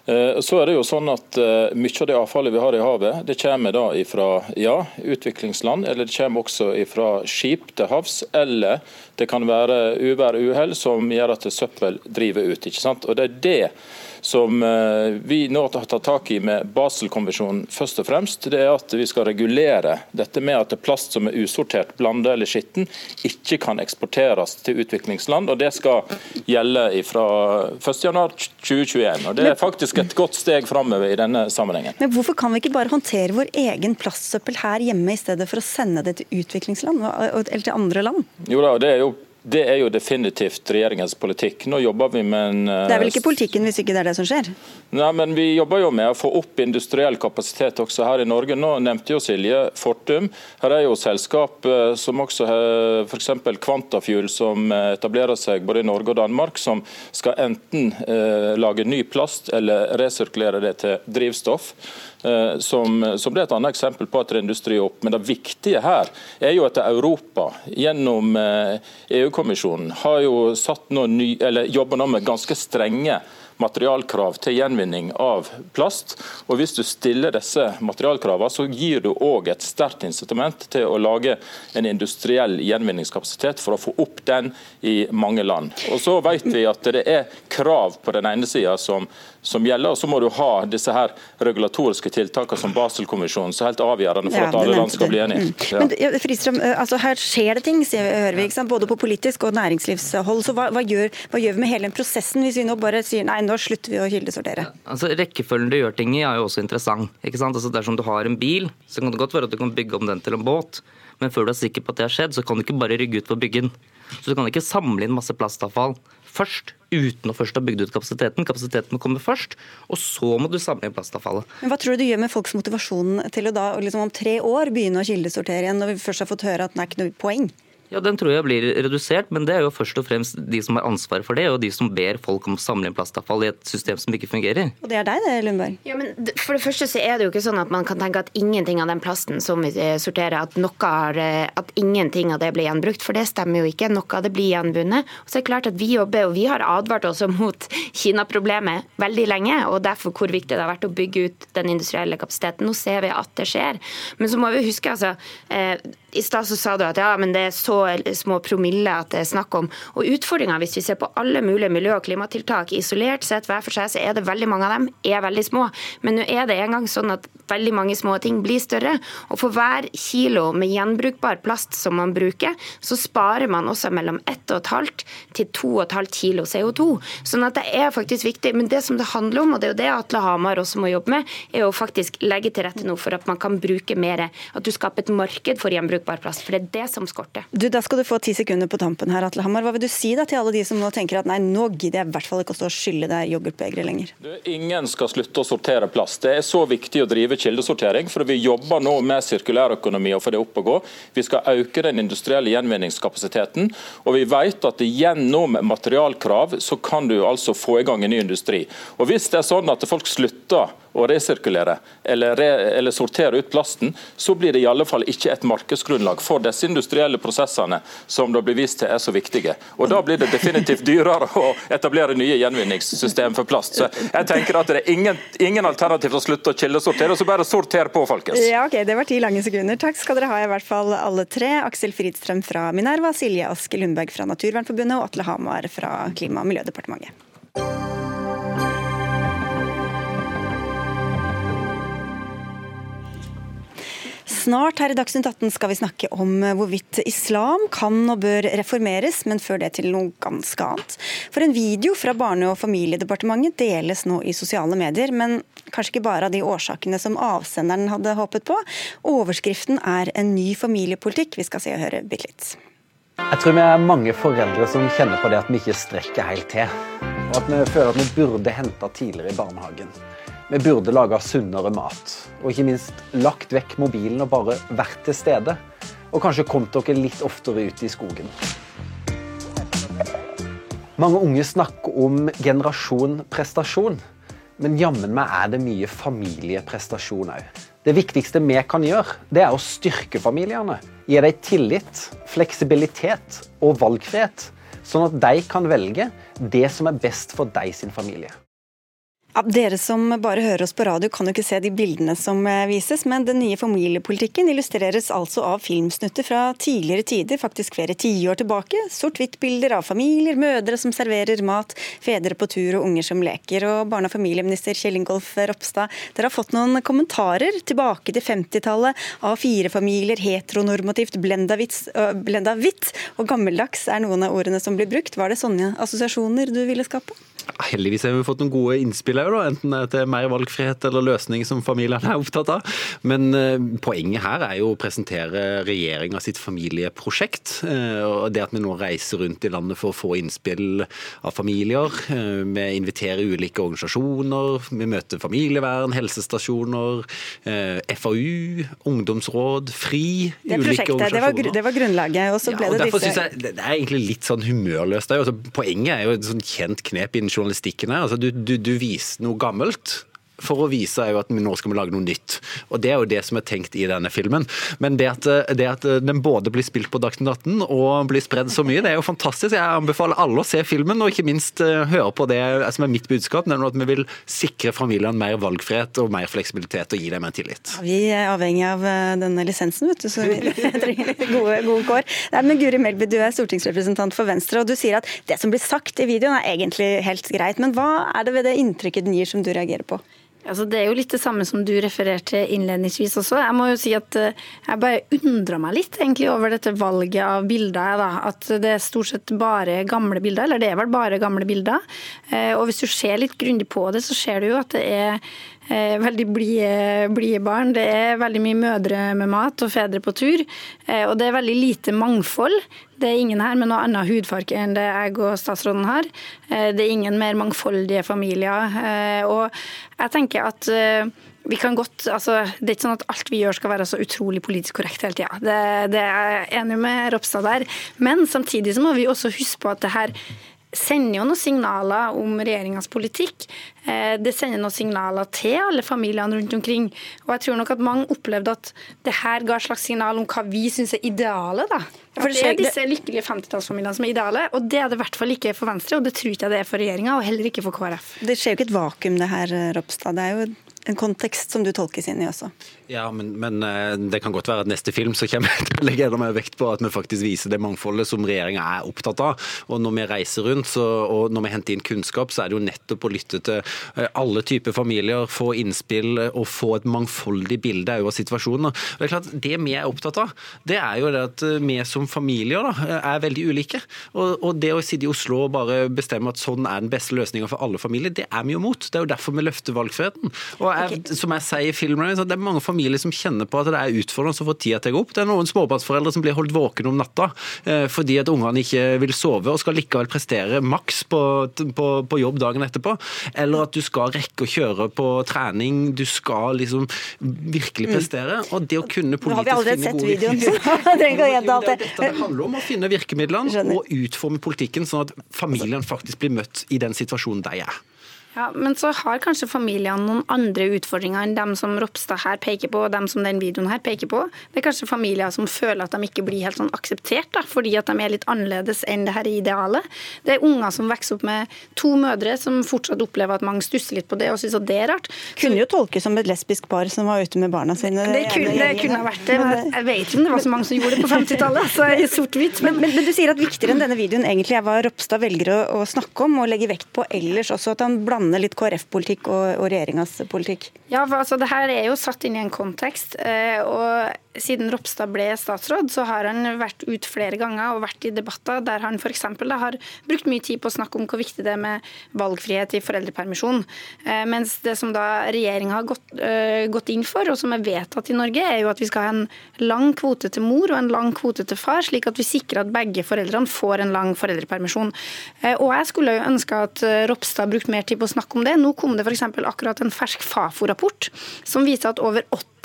Eh, så er det jo sånn at Mye av det avfallet vi har i havet, det kommer da fra ja, utviklingsland, eller det kommer også fra skip til havs. Eller det kan være uvær og uhell som gjør at søppel driver ut. ikke sant? Og Det er det som eh, vi nå har tatt tak i med Baselkonvensjonen først og fremst, det er at vi skal regulere dette med at plast som er usortert, blanda eller skitten, ikke kan eksporteres til utviklingsland. og Det skal gjelde fra 1.1.2021. og Det er faktisk et godt steg framover i denne sammenhengen. Men Hvorfor kan vi ikke bare håndtere vår egen plastsøppel her hjemme, i stedet for å sende det til utviklingsland eller til andre land? Jo da, det er jo Det er jo definitivt regjeringens politikk. Nå jobber vi med en Det er vel ikke politikken hvis ikke det er det som skjer? Nei, men Vi jobber jo med å få opp industriell kapasitet også her i Norge. Nå nevnte jo Silje Fortum. Her er jo selskap som også har f.eks. Quantafuel, som etablerer seg både i Norge og Danmark, som skal enten lage ny plast eller resirkulere det til drivstoff. Eh, som, som det er et annet eksempel på at det er industri opp. Men det viktige her er jo at Europa gjennom EU-kommisjonen eh, e har jo satt noe ny, eller jobber nå med ganske strenge materialkrav til gjenvinning av plast. Og Hvis du stiller disse materialkravene, så gir du òg et sterkt incitament til å lage en industriell gjenvinningskapasitet for å få opp den i mange land. Og Så vet vi at det er krav på den ene sida som, som, gjelder, og så må du ha disse her regulatoriske tiltakene som Baselkonvensjonen, som er helt avgjørende for ja, at alle land skal bli enige. Mm. Ja. Men, ja, Fristrøm, eh, altså her skjer det ting, hører vi, både på politisk og næringslivshold. så hva, hva, gjør, hva gjør vi med hele den prosessen, hvis vi nå bare sier nei, nå slutter vi å kildesortere? Altså, rekkefølgen du gjør ting i er jo også interessant. ikke sant? Altså, dersom du har en bil, så kan det godt være at du kan bygge om den til en båt. Men før du er sikker på at det har skjedd, så kan du ikke bare rygge ut for å bygge den. Så du kan ikke samle inn masse plastavfall først, uten å først ha bygd ut kapasiteten. Kapasiteten må komme først, og så må du samle inn plastavfallet. Men Hva tror du det gjør med folks motivasjon til å da liksom om tre år begynne å kildesortere igjen, når vi først har fått høre at det er ikke noe poeng? Ja, Den tror jeg blir redusert, men det er jo først og fremst de som har ansvaret for det, og de som ber folk om å samle inn plastavfall i et system som ikke fungerer. Og det er deg det, Lundberg? Ja, men For det første så er det jo ikke sånn at man kan tenke at ingenting av den plasten som vi eh, sorterer, at, noe har, eh, at ingenting av det blir gjenbrukt. For det stemmer jo ikke. Noe av det blir gjenvunnet. Og så er det klart at vi jobber, og vi har advart også mot Kina-problemet veldig lenge, og derfor hvor viktig det har vært å bygge ut den industrielle kapasiteten. Nå ser vi at det skjer. Men så må vi huske, altså eh, i stad sa du at ja, men det er så små promille at det er snakk om. Og utfordringa, hvis vi ser på alle mulige miljø- og klimatiltak isolert sett hver for seg, så er det veldig mange av dem er veldig små. Men nå er det engang sånn at veldig mange små ting blir større. Og for hver kilo med gjenbrukbar plast som man bruker, så sparer man også mellom 1,5 til 2,5 kilo CO2. Sånn at det er faktisk viktig. Men det som det handler om, og det er jo det Atle Hamar også må jobbe med, er å faktisk legge til rette nå for at man kan bruke mer. At du skaper et marked for gjenbruk brukbar plass. For det er det som skorter. Du, Da skal du få ti sekunder på tampen her, Atle Hammer. Hva vil du si da til alle de som nå tenker at nei, nå gidder jeg i hvert fall ikke å stå og skylle deg yoghurtbegeret lenger? Du, ingen skal slutte å sortere plast. Det er så viktig å drive kildesortering, for vi jobber nå med sirkulærøkonomi og få det opp og gå. Vi skal øke den industrielle gjenvinningskapasiteten, og vi vet at gjennom materialkrav så kan du altså få i gang en ny industri. Og Hvis det er sånn at folk slutter å resirkulere eller, re, eller sortere ut plasten, så blir det i alle fall ikke et markedsgrunnlag for disse industrielle prosessene som det blir vist til er så viktige. Og Da blir det definitivt dyrere å etablere nye gjenvinningssystem for plast. Så jeg tenker at Det er ingen, ingen alternativ til å slutte å kildesortere, så bare sorter på, folkens. Ja, ok, Det var ti lange sekunder. Takk skal dere ha, i hvert fall alle tre. Aksel Fridstrøm fra Minerva, Silje Aske Lundberg fra Naturvernforbundet og Atle Hamar fra Klima- og miljødepartementet. Snart her i Dagsnytt 18 skal vi snakke om hvorvidt islam kan og bør reformeres, men før det til noe ganske annet. For en video fra Barne- og familiedepartementet deles nå i sosiale medier, men kanskje ikke bare av de årsakene som avsenderen hadde håpet på. Overskriften er en ny familiepolitikk. Vi skal se og høre bitte litt. Jeg tror vi er mange foreldre som kjenner på det at vi ikke strekker helt til. Og at vi føler at vi burde henta tidligere i barnehagen. Vi burde laga sunnere mat, og ikke minst lagt vekk mobilen og bare vært til stede. Og kanskje kommet dere litt oftere ut i skogen. Mange unge snakker om generasjon prestasjon, men jammen meg er det mye familieprestasjon òg. Det viktigste vi kan gjøre, det er å styrke familiene. Gi dem tillit, fleksibilitet og valgfrihet, sånn at de kan velge det som er best for deg sin familie. Ja, dere som bare hører oss på radio kan jo ikke se de bildene som eh, vises, men den nye familiepolitikken illustreres altså av filmsnutter fra tidligere tider, faktisk flere tiår tilbake. Sort-hvitt-bilder av familier, mødre som serverer mat, fedre på tur og unger som leker. Og barne- og familieminister Kjell Ingolf Ropstad, dere har fått noen kommentarer tilbake til 50-tallet av fire familier, heteronormativt, blenda hvitt og gammeldags er noen av ordene som blir brukt. Var det sånne assosiasjoner du ville skape? Heldigvis har vi fått noen gode innspill òg, enten det er mer valgfrihet eller løsning som familiene er opptatt av. Men eh, poenget her er jo å presentere regjeringa sitt familieprosjekt. Eh, og det at vi nå reiser rundt i landet for å få innspill av familier. Eh, vi inviterer ulike organisasjoner, vi møter familievern, helsestasjoner, FAU, ungdomsråd, FRI. Det prosjektet, det var, det var grunnlaget. og så ble ja, og det disse... Jeg, det er egentlig litt sånn humørløst. Altså, poenget er jo et sånn kjent knep innen journalistikken her. Altså, du, du, du viser noe gammelt for å vise er jo at nå skal vi lage noe nytt. Og Det er jo det som er tenkt i denne filmen. Men det at, det at den både blir spilt på Dagsnytt 18 og blir spredd så mye, det er jo fantastisk. Jeg anbefaler alle å se filmen, og ikke minst uh, høre på det som er mitt budskap, nemlig at vi vil sikre familiene mer valgfrihet og mer fleksibilitet og gi dem mer tillit. Ja, vi er avhengig av denne lisensen, vet du, så vi trenger gode, gode kår. Nei, men Guri Melby, du er stortingsrepresentant for Venstre, og du sier at det som blir sagt i videoen er egentlig helt greit. Men hva er det ved det inntrykket den gir som du reagerer på? Altså, det er jo litt det samme som du refererte innledningsvis også. Jeg må jo si at eh, jeg bare undra meg litt egentlig over dette valget av bilder. Da. At det er stort sett bare gamle bilder, eller det er vel bare gamle bilder. Eh, og hvis du ser litt grundig på det, så ser du jo at det er veldig blide barn. Det er veldig mye mødre med mat og fedre på tur. Og det er veldig lite mangfold. Det er ingen her med noe annet hudfarge enn det jeg og statsråden har. Eh, det er ingen mer mangfoldige familier. Eh, og jeg tenker at eh, vi kan godt, altså, Det er ikke sånn at alt vi gjør skal være så utrolig politisk korrekt hele tida. Det, det, er jeg enig med Ropstad der. Men samtidig så må vi også huske på at det her sender jo noen signaler om regjeringas politikk. Eh, det sender noen signaler til alle familiene rundt omkring. Og jeg tror nok at mange opplevde at det her ga et slags signal om hva vi syns er idealet. da. For det er disse lykkelige 50-tallsfamiliene som er ideale, og det er det i hvert fall ikke for Venstre, og det tror ikke jeg det er for regjeringa, og heller ikke for KrF. Det skjer jo ikke et vakuum det her, Ropstad. Det er jo en kontekst som du tolkes inn i også. Ja, men, men, eh, det kan godt være at neste film så kommer jeg til å legge enda mer vekt på at vi faktisk viser det mangfoldet som regjeringa er opptatt av. Og når vi reiser rundt så, og når vi henter inn kunnskap, så er det jo nettopp å lytte til eh, alle typer familier, få innspill og få et mangfoldig bilde av situasjonen. Og Det er klart, det vi er opptatt av, det er jo det at eh, vi som familier da, er veldig ulike. Og, og det å sitte i Oslo og bare bestemme at sånn er den beste løsninga for alle familier, det er vi jo mot. Det er jo derfor vi løfter valgfriheten. Og jeg, okay. som jeg sier i filmen, det er mange familier familie som kjenner på at det er utfordrende å få tida til å gå opp. Det er noen småbarnsforeldre som blir holdt våken om natta eh, fordi at ungene ikke vil sove og skal likevel prestere maks på, på, på, jobb dagen etterpå. Eller at du skal rekke å kjøre på trening, du skal liksom virkelig mm. prestere. Og det å kunne politisk finne gode videoen, det, det, det handler om å finne virkemidlene og utforme politikken sånn at familien faktisk blir møtt i den situasjonen de er. Ja, Men så har kanskje familiene noen andre utfordringer enn dem som Ropstad her peker på, og dem som den videoen her peker på. Det er kanskje familier som føler at de ikke blir helt sånn akseptert, da, fordi at de er litt annerledes enn det her idealet. Det er unger som vokser opp med to mødre, som fortsatt opplever at mange stusser litt på det og syns at det er rart. Kunne jo tolkes som et lesbisk par som var ute med barna sine. Det, kunne, det kunne ha vært det. men Jeg vet ikke om det var så mange som gjorde det på 50-tallet, så i sort-hvitt. Men, men, men, du sier at viktigere enn denne videoen egentlig er hva Ropstad velger å, å snakke om og legge vekt på ellers også, at han blander blande litt KrF-politikk og, og regjeringas politikk? Ja, altså det her er jo satt inn i en kontekst. Eh, og siden Ropstad ble statsråd, så har han vært ut flere ganger og vært i debatter der han f.eks. har brukt mye tid på å snakke om hvor viktig det er med valgfrihet i foreldrepermisjon. Eh, mens det som da regjeringa har gått, uh, gått, inn for, og som er vedtatt i Norge, er jo at vi skal ha en lang kvote til mor og en lang kvote til far, slik at vi sikrer at begge foreldrene får en lang foreldrepermisjon. Uh, og jeg skulle jo ønske at Ropstad brukte mer tid på å snakke om det. Nå kom det f.eks. akkurat en fersk Fafo-rapport som viser at over 80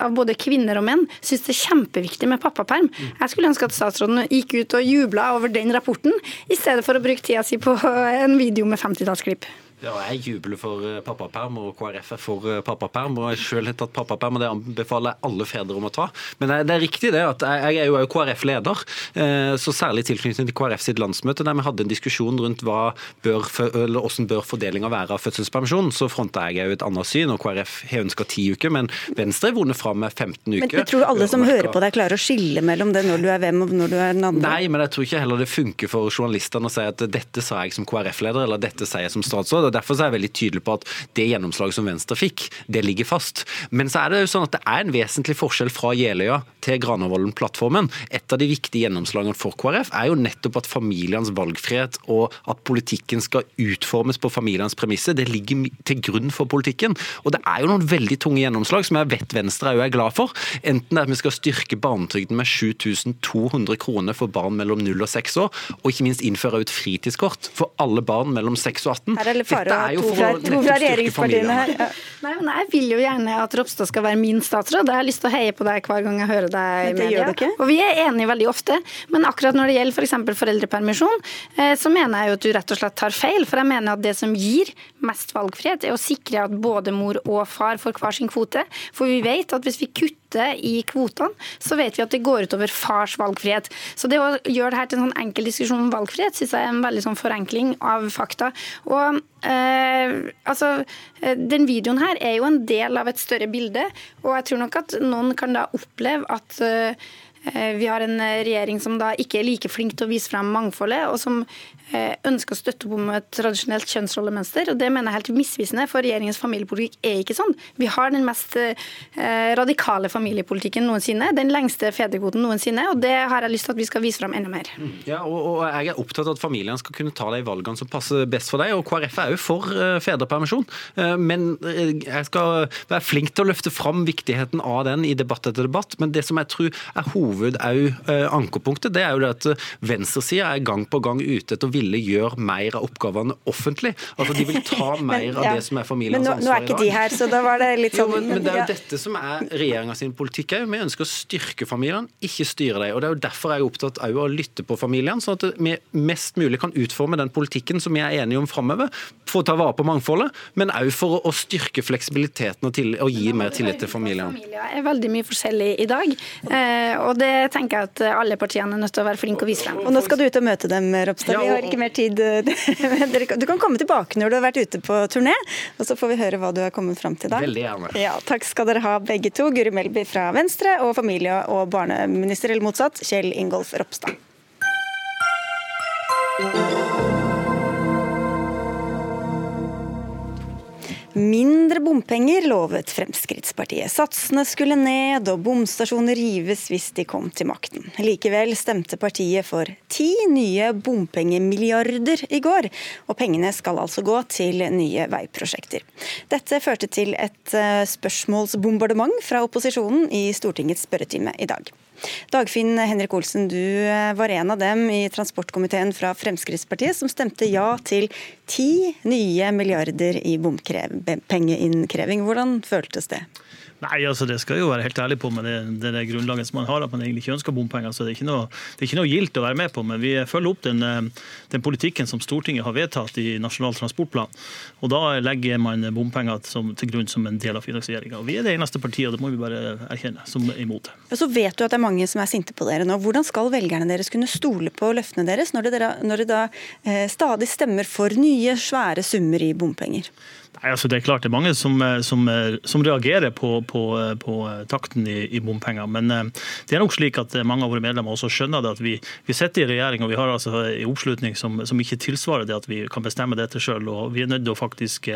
av både kvinner og menn syns det er kjempeviktig med pappaperm. Jeg skulle ønske at statsråden gikk ut og jubla over den rapporten, i stedet for å bruke tida si på en video med 50-tallsklipp. Ja, jeg jubler for eh, pappaperm, og KrF er for eh, pappaperm. og Jeg selv har tatt pappaperm, og det anbefaler jeg alle fedre om å ta. Men det er riktig det at jeg er jo KrF-leder, eh, så særlig i tilknytning til KrF sitt landsmøte, der vi hadde en diskusjon rundt hva bør, eller hvordan bør fordelinga være av fødselspermisjon, så fronta jeg jo et annet syn, og KrF har ønska ti uker, men Venstre har vunnet fram med 15 uker. Men Tror du alle som hører på deg, klarer å skille mellom det når du er hvem og når du er den andre? Nei, men jeg tror ikke heller det funker for journalistene å si at dette sa jeg som KrF-leder, eller dette sier jeg som statsråd og Derfor er jeg veldig tydelig på at det gjennomslaget som Venstre fikk, det ligger fast. Men så er det jo sånn at det er en vesentlig forskjell fra Jeløya til Granavolden-plattformen. Et av de viktige gjennomslagene for KrF er jo nettopp at familienes valgfrihet og at politikken skal utformes på familienes premisser, det ligger til grunn for politikken. Og det er jo noen veldig tunge gjennomslag som jeg vet Venstre òg er glad for. Enten det er at vi skal styrke barnetrygden med 7200 kroner for barn mellom 0 og 6 år, og ikke minst innføre et fritidskort for alle barn mellom 6 og 18. Her er jo fare å to fra, to fra regjeringspartiene her. Ja. Nei, men Jeg vil jo gjerne at Ropstad skal være min statsråd. Jeg har lyst til å heie på deg hver gang jeg hører deg i media. Og vi er enige veldig ofte, men akkurat når det gjelder f.eks. For foreldrepermisjon, eh, så mener jeg jo at du rett og slett tar feil. For jeg mener at det som gir mest valgfrihet, er å sikre at både mor og far får hver sin kvote. For vi vet at hvis vi kutter i kvotene, så vet vi at det går utover fars valgfrihet. Så det å gjøre det her til en sånn enkel diskusjon om valgfrihet, syns jeg er en veldig sånn forenkling av fakta. Og eh, altså, eh, den videoen her er jo en del av et større bilde, og jeg tror nok at noen kan da oppleve at eh, vi har en regjering som da ikke er like flink til å vise frem mangfoldet, og som Eh, ønsker å støtte opp om et tradisjonelt kjønnsrollemønster. og Det mener jeg er helt misvisende, for regjeringens familiepolitikk er ikke sånn. Vi har den mest eh, radikale familiepolitikken noensinne, den lengste fedrekvoten noensinne, og det har jeg lyst til at vi skal vise fram enda mer. Mm. Ja, og, og Jeg er opptatt av at familiene skal kunne ta de valgene som passer best for deg, og KrF er jo for fedrepermisjon. Men jeg skal være flink til å løfte fram viktigheten av den i debatt etter debatt. Men det som jeg tror er hoved uh, ankepunktet, det er jo det at venstresida er gang på gang ute etter å ville gjøre mer av oppgavene offentlig. Altså De vil ta mer men, av det som er familiens ansvar i dag. Men nå, er ikke de her, så da var det litt sånn... Jo, men, men, det er jo dette som er regjeringa sin politikk òg. Vi ønsker å styrke familiene, ikke styre dem. Og Det er jo derfor jeg er opptatt av å lytte på familiene, sånn at vi mest mulig kan utforme den politikken som vi er enige om framover, for å ta vare på mangfoldet, men òg for å styrke fleksibiliteten og, til, og gi mer tillit til familiene. Familier er veldig mye forskjellig i dag, eh, og det tenker jeg at alle partiene er nødt til å være flinke å vise frem. Og nå skal du ut og møte dem, Ropstad. Vi har ikke mer tid. Du kan komme tilbake når du har vært ute på turné, og så får vi høre hva du har kommet fram til da. Veldig gjerne. Ja, takk skal dere ha begge to. Guri Melby fra Venstre og familie- og barneminister, eller motsatt, Kjell Ingolf Ropstad. Mindre bompenger lovet Fremskrittspartiet. Satsene skulle ned og bomstasjoner rives hvis de kom til makten. Likevel stemte partiet for ti nye bompengemilliarder i går, og pengene skal altså gå til nye veiprosjekter. Dette førte til et eh, spørsmålsbombardement fra opposisjonen i Stortingets spørretime i dag. Dagfinn Henrik Olsen, du eh, var en av dem i transportkomiteen fra Fremskrittspartiet som stemte ja til ti nye milliarder i bompengeinnkreving. Hvordan føltes det? Nei, altså det skal jeg jo være helt ærlig på med det, det, det grunnlaget som man har, at man egentlig ikke ønsker bompenger. så Det er ikke noe, det er gildt å være med på. Men vi følger opp den, eh, den, politikken som Stortinget har vedtatt i Nasjonal transportplan. Og Da legger man bompenger som, til grunn som en del av finansieringa. Vi er det eneste partiet, og det må vi bare erkjenne, som er imot det. Og så vet du at det er mange som er sinte på dere nå. Hvordan skal velgerne deres kunne stole på løftene deres når de da eh, stadig stemmer for nye, svære summer i bompenger? Nei, altså Det er klart det er mange som, eh, som, eh, som reagerer på, på, eh, på, takten i, i, bompenger. Men det er nok slik at mange av våre medlemmer også skjønner det at vi, vi sitter i regjering og vi har altså en oppslutning som, som, ikke tilsvarer det at vi kan bestemme dette sjøl. Vi er nødt til å faktisk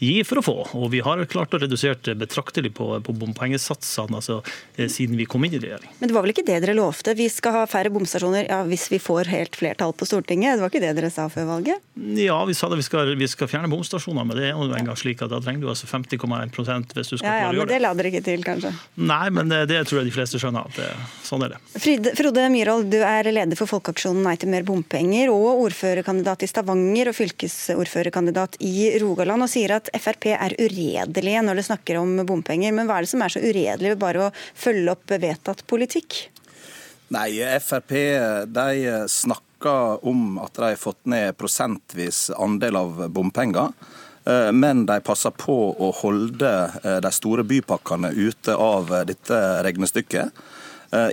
gi for å få. Og vi har klart å redusere betraktelig på, på bompengesatsene altså, siden vi kom inn i regjering. Men det var vel ikke det dere lovte? Vi skal ha færre bomstasjoner ja, hvis vi får helt flertall på Stortinget. Det var ikke det dere sa før valget? Ja, vi sa det. Vi skal, vi skal fjerne bomstasjoner. men det er jo engang slik at da trenger du altså 50,1 hvis du skal ja, ja, klare å gjøre det. Men det lader ikke til, kanskje? Nei, men det, det tror jeg de fleste skjønner. at det, Sånn er det. Fride, Frode Myhrvold, du er leder for Folkeaksjonen Nei til mer bompenger, og ordførerkandidat i Stavanger og fylkesordførerkandidat i Rogaland, og sier at Frp er uredelige når det snakker om bompenger. Men hva er det som er så uredelig ved bare å følge opp vedtatt politikk? Nei, Frp de snakker om at de har fått ned prosentvis andel av bompenger. Eh, men de passer på å holde eh, de store bypakkene ute av eh, dette regnestykket.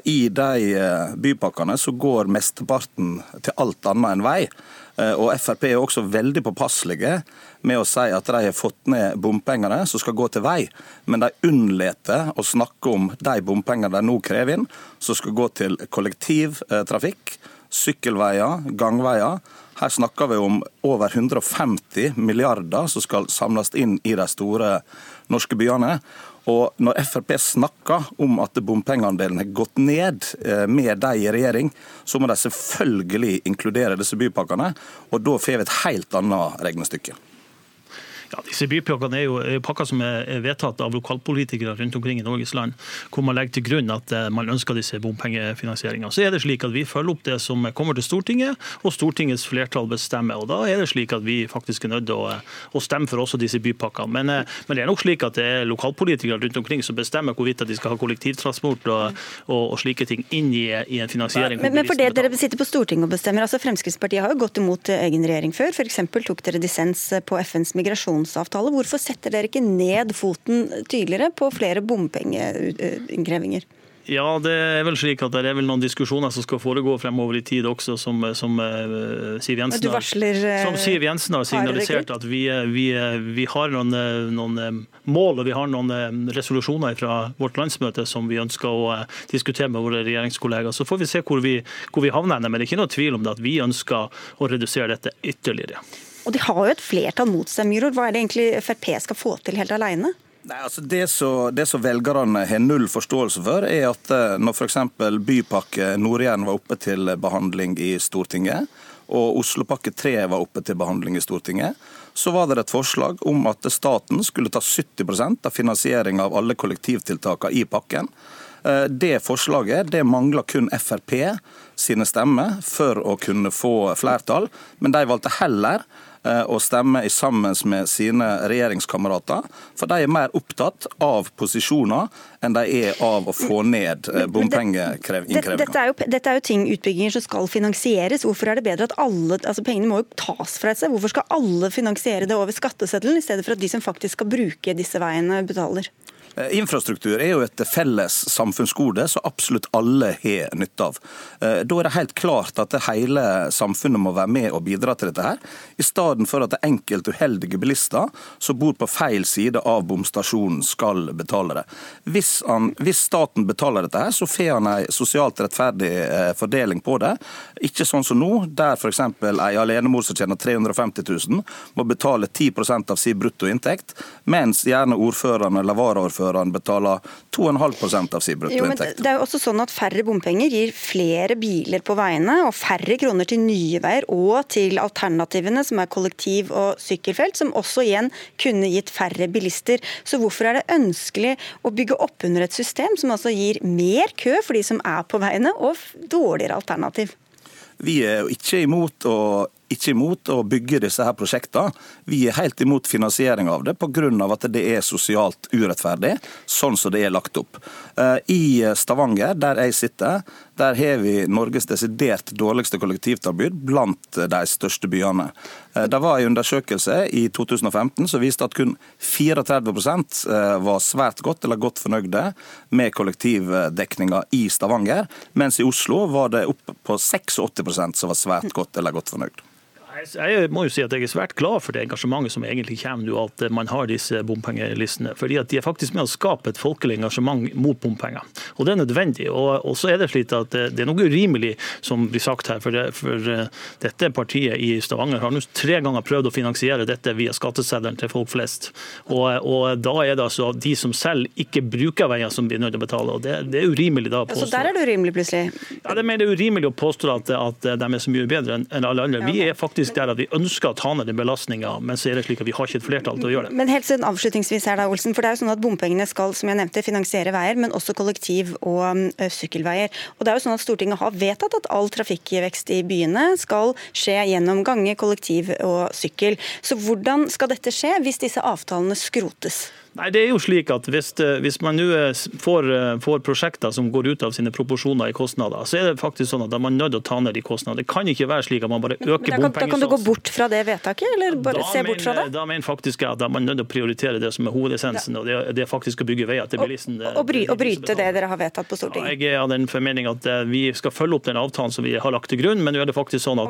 I de bypakkene så går mesteparten til alt annet enn vei. Og Frp er også veldig påpasselige med å si at de har fått ned bompengene som skal gå til vei, men de unnlater å snakke om de bompengene de nå krever inn, som skal gå til kollektivtrafikk, sykkelveier, gangveier. Her snakker vi om over 150 milliarder som skal samles inn i de store norske byene. Og når Frp snakker om at bompengeandelen har gått ned eh, med de i regjering, så må de selvfølgelig inkludere disse bypakkene. Og da får vi et helt annet regnestykke. Ja, disse Bypakkene er jo pakker som er vedtatt av lokalpolitikere rundt omkring i Norges land, hvor man legger til grunn at eh, man ønsker disse bompengefinansieringene. Så er det slik at Vi følger opp det som kommer til Stortinget, og Stortingets flertall bestemmer. og Da er det slik at vi faktisk er nødt til å, å stemme for også disse bypakkene. Men, eh, men, det er nok slik at det er lokalpolitikere rundt omkring som bestemmer hvorvidt at de skal ha kollektivtransport og, og, og slike ting inn i, i en finansiering. Men, men for det dere sitter på Stortinget og bestemmer, altså Fremskrittspartiet har jo gått imot egen regjering før. F.eks. tok dere dissens på FNs migrasjon migrasjonsavtale. Hvorfor setter dere ikke ned foten tydeligere på flere bompengeinnkrevinger? Ja, det er vel slik at det er vel noen diskusjoner som skal foregå fremover i tid også, som, som uh, Siv Jensen har, varsler, uh, som Siv Jensen har signalisert at vi, eh, vi, vi har noen, noen, mål og vi har noen resolusjoner fra vårt landsmøte som vi ønsker å diskutere med våre regjeringskollegaer. Så får vi se hvor vi, hvor vi havner. Men det er ikke noe tvil om det at vi ønsker å redusere dette ytterligere. Og de har jo et flertall mot seg, Myhrvold. Hva er det egentlig Frp skal få til helt alene? Nei, altså det, som, velgerne har null forståelse for, er at eh, når f.eks. Bypakke Nord-Jæren var oppe til behandling i Stortinget, og Oslopakke 3 var oppe til behandling i Stortinget, så var det et forslag om at staten skulle ta 70 av finansiering av alle kollektivtiltakene i pakken. Eh, det forslaget det mangla kun Frp sine stemmer for å kunne få flertall, men de valgte heller og stemme sammen med sine regjeringskamerater. For de er mer opptatt av posisjoner enn de er av å få ned eh, bompengeinnkrevinga. Dette, dette, er jo ting utbygginger som skal finansieres. Hvorfor er det bedre at alle altså Pengene må jo tas fra et sted. Hvorfor skal alle finansiere det over skatteseddelen, i stedet for at de som faktisk skal bruke disse veiene, betaler? Eh, infrastruktur er jo et felles samfunnsgode som absolutt alle har nytte av. Eh, da er det helt klart at hele samfunnet må være med og bidra til dette. her, I stedet for at det enkelte uheldige bilister som bor på feil side av bomstasjonen skal betale det. Hvis, han, hvis staten betaler dette, her, så får han en sosialt rettferdig eh, fordeling på det. Ikke sånn som nå, der f.eks. ei alenemor som tjener 350 000 må betale 10% av sin bruttoinntekt, mens gjerne ordføreren eller varaordføreren ordføreren betaler 2,5% av sin bruttoinntekt. Det er jo også sånn at Færre bompenger gir flere biler på veiene og færre kroner til nye veier og til alternativene, som er kollektiv- og sykkelfelt, som også igjen kunne gitt færre bilister. Så hvorfor er det ønskelig å bygge opp under et system som altså gir mer kø for de som er på veiene, og dårligere alternativ? Vi er jo ikke imot å ikke imot å bygge disse her prosjektene. Vi er helt imot finansiering av det pga. at det er sosialt urettferdig, sånn som det er lagt opp. Eh, I Stavanger, der jeg sitter, der har vi Norges desidert dårligste kollektivtilbud blant de største byene. Eh, det var en undersøkelse i 2015 som viste at kun 34 eh, var svært godt eller godt fornøyde med kollektivdekninga i Stavanger, mens i Oslo var det opp på 86% som var svært godt eller godt fornøyd. Jeg må jo si at jeg er svært glad for det engasjementet som egentlig kommer nå, at man har disse bompengelistene. fordi at De er faktisk med å skape et folkelig engasjement mot bompenger. Og Det er nødvendig. Og, og så er Det slik at det er noe urimelig som blir sagt her. For, det, for uh, dette partiet i Stavanger har nå tre ganger prøvd å finansiere dette via skatteseddelen til folk flest. Og, og, Da er det altså de som selv ikke bruker veier som blir nødt til å betale. og Det, det er urimelig da. Påstå. Så der er det urimelig plutselig? Ja, det er urimelig å påstå at, at de er så mye bedre enn alle andre. Vi er faktisk der at vi ønsker å ta ned den belastninga, men så er det slik at vi har ikke et flertall til å gjøre det. Men helt siden avslutningsvis her da, Olsen, for det er jo sånn at Bompengene skal som jeg nevnte, finansiere veier, men også kollektiv- og sykkelveier. Og det er jo sånn at Stortinget har vedtatt at all trafikkvekst i byene skal skje gjennom gange, kollektiv og sykkel. Så hvordan skal dette skje hvis disse avtalene skrotes? Nei, det er jo slik at Hvis, eh, hvis man nå eh, får, eh, får, prosjekter som går ut av sine proporsjoner i kostnader, så er det faktisk sånn at da er man nødt til å ta ned de kostnadene. Det kan ikke være slik at man bare øker bompengesatsen. Da kan du gå bort fra det vedtaket, eller bare da se bort fra det? Da mener faktisk jeg at da er man nødt til å prioritere det som er hovedessensen, og det det er faktisk å bygge veier til bilisten. Og, bry, og bryte det dere har vedtatt på Stortinget? Ja, jeg er av den formening at vi skal følge opp den avtalen som vi har lagt til grunn, men nå er det faktisk sånn at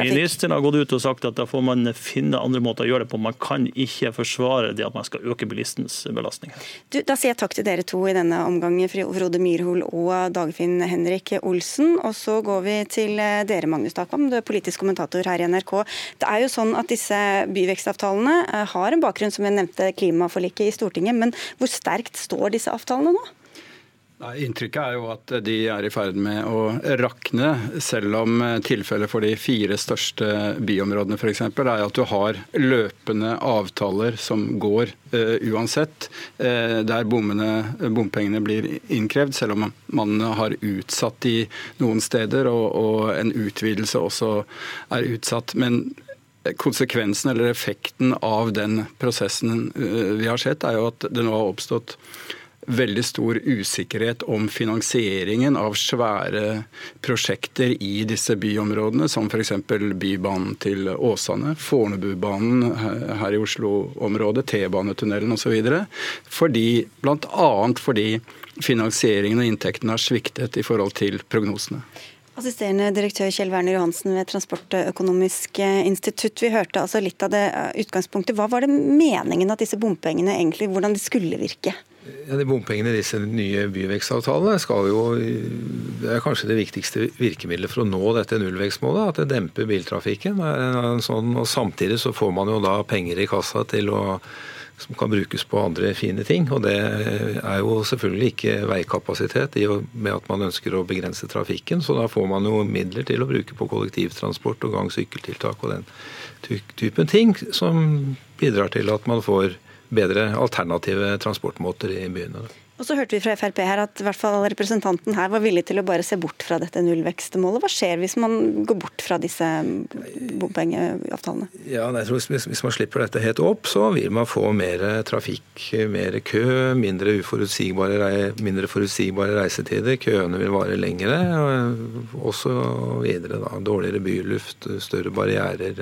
ministeren har gått ut og sagt at da får man finne andre måter å gjøre det på. Man kan ikke forsvare det at man skal øke bilistens belastning. Du, da sier jeg takk til dere to i denne omgang, Frode Myrhol og Dagfinn Henrik Olsen. Og så går vi til eh, dere, Magnus Takvam, du er politisk kommentator her i NRK. Det er jo sånn at disse byvekstavtalene eh, har en bakgrunn, som jeg nevnte, klimaforliket i Stortinget. Men hvor sterkt står disse avtalene nå? Nei, Inntrykket er jo at de er i ferd med å rakne, selv om tilfellet for de fire største byområdene f.eks. er at du har løpende avtaler som går uh, uansett, uh, der bommene, bompengene blir innkrevd, selv om man har utsatt de noen steder, og, og en utvidelse også er utsatt. Men konsekvensen eller effekten av den prosessen vi har sett, er jo at det nå har oppstått veldig stor usikkerhet om finansieringen av svære prosjekter i disse byområdene, som f.eks. Bybanen til Åsane, Fornebubanen her i Oslo-området, T-banetunnelen osv. Fordi, Bl.a. fordi finansieringen og inntektene har sviktet i forhold til prognosene. Assisterende direktør Kjell Werner Johansen ved Transportøkonomisk institutt. Vi hørte altså litt av det utgangspunktet. Hva var det meningen at disse bompengene egentlig, hvordan de skulle virke? Ja, de Bompengene i disse nye byvekstavtalene skal jo, det er kanskje det viktigste virkemidlet for å nå dette nullvekstmålet. At det demper biltrafikken. Sånn, og Samtidig så får man jo da penger i kassa til å, som kan brukes på andre fine ting. Og det er jo selvfølgelig ikke veikapasitet i og med at man ønsker å begrense trafikken. Så da får man jo midler til å bruke på kollektivtransport og gang-sykkeltiltak og den typen ting som bidrar til at man får bedre alternative transportmåter i byene. Og så hørte vi fra Frp her at i hvert fall representanten her var villig til å bare se bort fra dette nullvekstmålet. Hva skjer hvis man går bort fra disse bompengeavtalene? Ja, jeg tror Hvis man slipper dette helt opp, så vil man få mer trafikk, mer kø, mindre mindre forutsigbare reisetider. Køene vil vare lengre, og så videre. Da. Dårligere byluft, større barrierer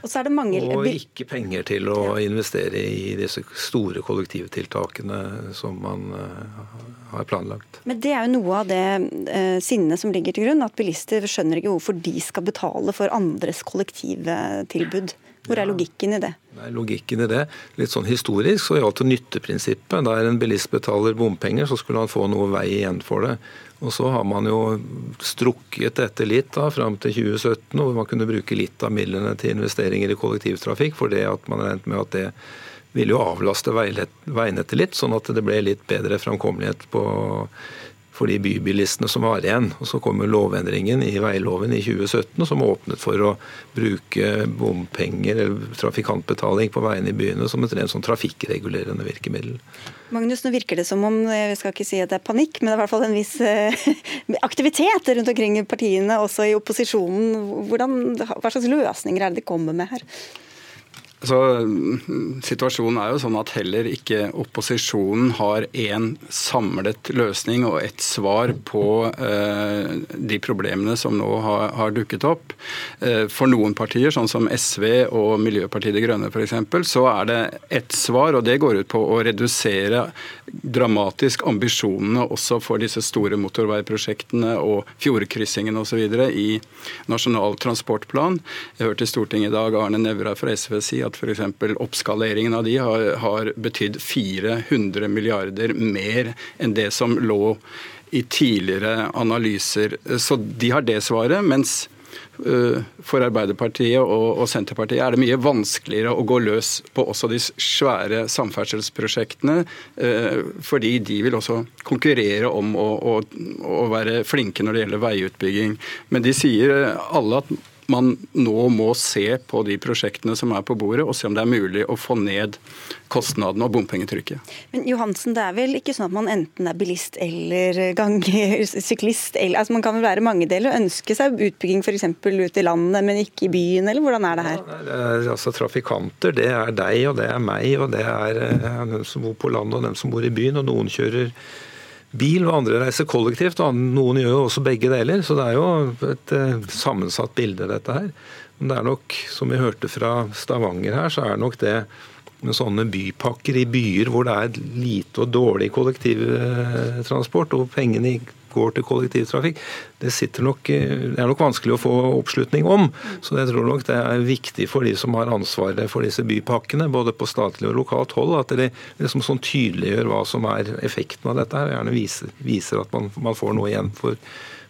og så er det mange... Og ikke penger til å investere i disse store kollektivtiltakene som man eh, har planlagt. Men det er jo noe av det eh, sinnet som ligger til grunn, at bilister skjønner ikke hvorfor de skal betale for andres kollektivtilbud. Hvor er logikken i det? Nei, logikken i det, Litt sånn historisk så gjaldt det nytteprinsippet. Der en bilist betaler bompenger, så skulle han få noe vei igjen for det. Og så har man jo strukket dette litt da, fram til 2017, hvor man kunne bruke litt av midlene til investeringer i kollektivtrafikk, for det at man regnet med at det ville jo avlaste veinettet litt, sånn at det ble litt bedre framkommelighet på for de bybilistene som var igjen. Og Så kom lovendringen i veiloven i 2017 som åpnet for å bruke bompenger eller trafikantbetaling på veiene i byene som et rent sånn trafikkregulerende virkemiddel. Magnus, nå virker det som om vi skal ikke si at det er panikk, men det er i hvert fall en viss eh, aktivitet rundt omkring partiene, også i opposisjonen. Hvordan, hva slags løsninger er det de kommer med her? Så, situasjonen er jo sånn at heller ikke opposisjonen har én samlet løsning og ett svar på eh, de problemene som nå har, har dukket opp. Eh, for noen partier, sånn som SV og Miljøpartiet De Grønne f.eks., så er det ett svar, og det går ut på å redusere dramatisk ambisjonene også for disse store motorveiprosjektene og fjordkryssingene osv. i Nasjonal transportplan. Jeg hørte i Stortinget i dag Arne Nævra fra SV si at f.eks. oppskaleringen av de har, har betydd 400 milliarder mer enn det som lå i tidligere analyser. Så de har det svaret. mens for Arbeiderpartiet og, Senterpartiet er det mye vanskeligere å gå løs på også de svære samferdselsprosjektene, øh, fordi de vil også konkurrere om å, å, å være flinke når det gjelder veiutbygging. Men de sier alle at man nå må se på de prosjektene som er på bordet, og se om det er mulig å få ned kostnadene og bompengetrykket. Men Johansen, det er vel ikke sånn at man enten er bilist eller syklist? Eller, altså man kan vel være mange deler og ønske seg utbygging f.eks. ut i landet, men ikke i byen, eller hvordan er det her? Ja, det er, altså Trafikanter, det er deg og det er meg, og det er, er eh, dem som bor på landet og dem som bor i byen. og noen kjører bil, og andre reiser kollektivt. og Noen gjør jo også begge deler. Så det er jo et eh, sammensatt bilde, dette her. Men det er nok, som vi hørte fra Stavanger her, så er nok det med sånne bypakker i byer hvor det er lite og dårlig kollektivtransport, og pengene går til kollektivtrafikk, det, nok, det, er nok vanskelig å få oppslutning om. Så jeg tror nok det er viktig for de som har ansvaret for disse bypakkene, både på statlig og lokalt hold, at de liksom sånn tydeliggjør hva som er effekten av dette, her, og gjerne viser, viser at man, man, får noe igjen for,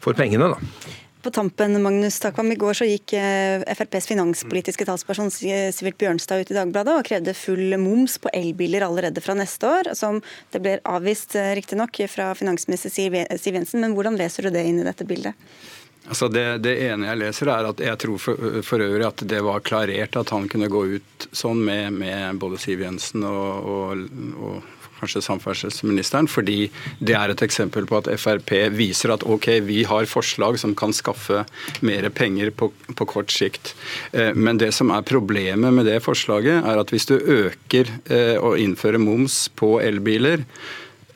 for pengene. da. På tampen, Magnus Takvam, I går så gikk eh, FrPs finanspolitiske talsperson Sivert Bjørnstad ut i Dagbladet og krevde full moms på elbiler allerede fra neste år, som det ble avvist eh, riktignok fra finansminister Siv Jensen. Men hvordan leser du det inn i dette bildet? Altså det, det, ene jeg leser, er at jeg tror for, for, øvrig at det var klarert at han kunne gå ut sånn med, med både Siv Jensen og, og, og kanskje samferdselsministeren, fordi det er et eksempel på at Frp viser at ok, vi har forslag som kan skaffe mer penger på, på kort sikt. Eh, men det som er problemet med det forslaget, er at hvis du øker eh, og innfører moms på elbiler,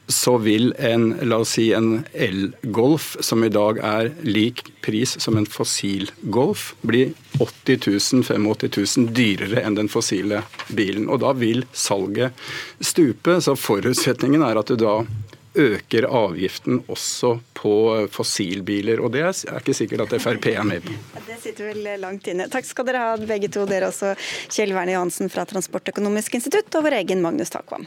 så vil en la oss si en elgolf, som i dag er lik pris som en fossilgolf, bli 80 000, 85 000 dyrere enn den fossile bilen. Og da vil salget stupe. Så forutsetningen er at du da øker avgiften også på fossilbiler. Og det er ikke sikkert at Frp er med på. Det sitter vel langt inne. Takk skal dere ha begge to, dere også. Kjell Verne Johansen fra Transportøkonomisk institutt og vår egen Magnus Takvam.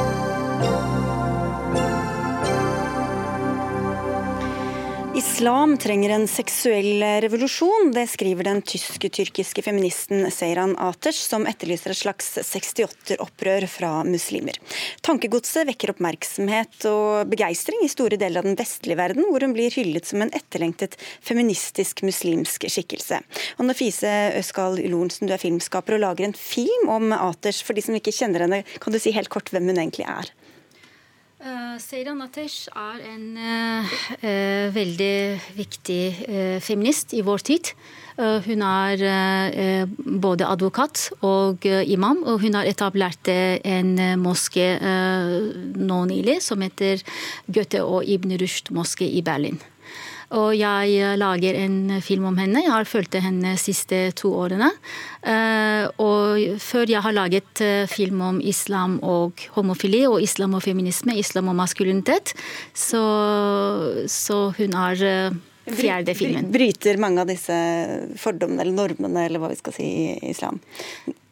Islam trenger en seksuell revolusjon, det skriver den tyske-tyrkiske feministen Seyran Aters, som etterlyser et slags 68-opprør fra muslimer. Tankegodset vekker oppmerksomhet og begeistring i store deler av den vestlige verden, hvor hun blir hyllet som en etterlengtet feministisk muslimsk skikkelse. Og Nafise Øskal Lorentzen, du er filmskaper og lager en film om Aters. For de som ikke kjenner henne, kan du si helt kort hvem hun egentlig er? Uh, Seyran Atesh er en uh, uh, veldig viktig feminist i vår tid. hun er både advokat og imam, og hun har etablert en moské nå nylig som heter Goethe og Ibn Rushd moské i Berlin. Og jeg eh, lager en film om henne. Jeg har fulgt henne de siste to årene. Eh, og før jeg har laget eh, film om islam og homofili, og islam og feminisme, islam og maskulinitet, så, så hun er fjerde filmen. Bryter mange av disse fordommene eller normene, eller hva vi skal si, i islam?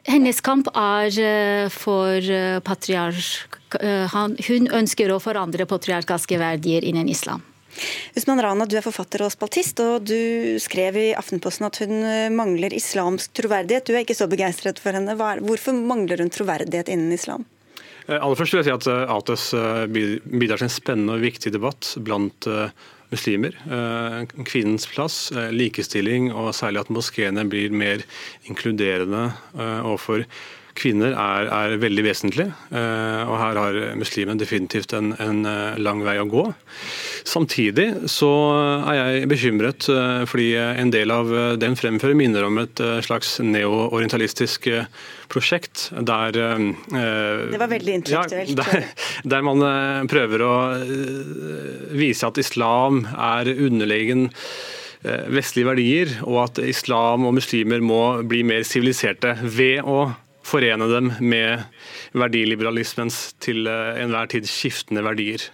Hennes kamp er for patriark... Hun ønsker å forandre patriarkalske verdier innen islam. Usman Rana, du er forfatter og spaltist, og du skrev i Aftenposten at hun eh, mangler islamsk troverdighet. Du er ikke så begeistret for henne. Hvorfor mangler hun troverdighet innen islam? Eh, aller først vil jeg si at Ates bidrar til en spennende og viktig debatt blant muslimer. Kvinnens plass, likestilling og særlig at moskeene blir mer inkluderende overfor kvinner er, er, veldig vesentlig. Og her har muslimen definitivt en, en lang vei å gå. Samtidig så er jeg bekymret eh, fordi en del av eh, den fremfører minner om et eh, slags neo-orientalistisk prosjekt der Det var veldig intellektuelt. Ja, der, der, man prøver å vise at islam er underlegen vestlige verdier, og at islam og muslimer må bli mer siviliserte ved å forene dem med verdiliberalismens til enhver tid skiftende verdier.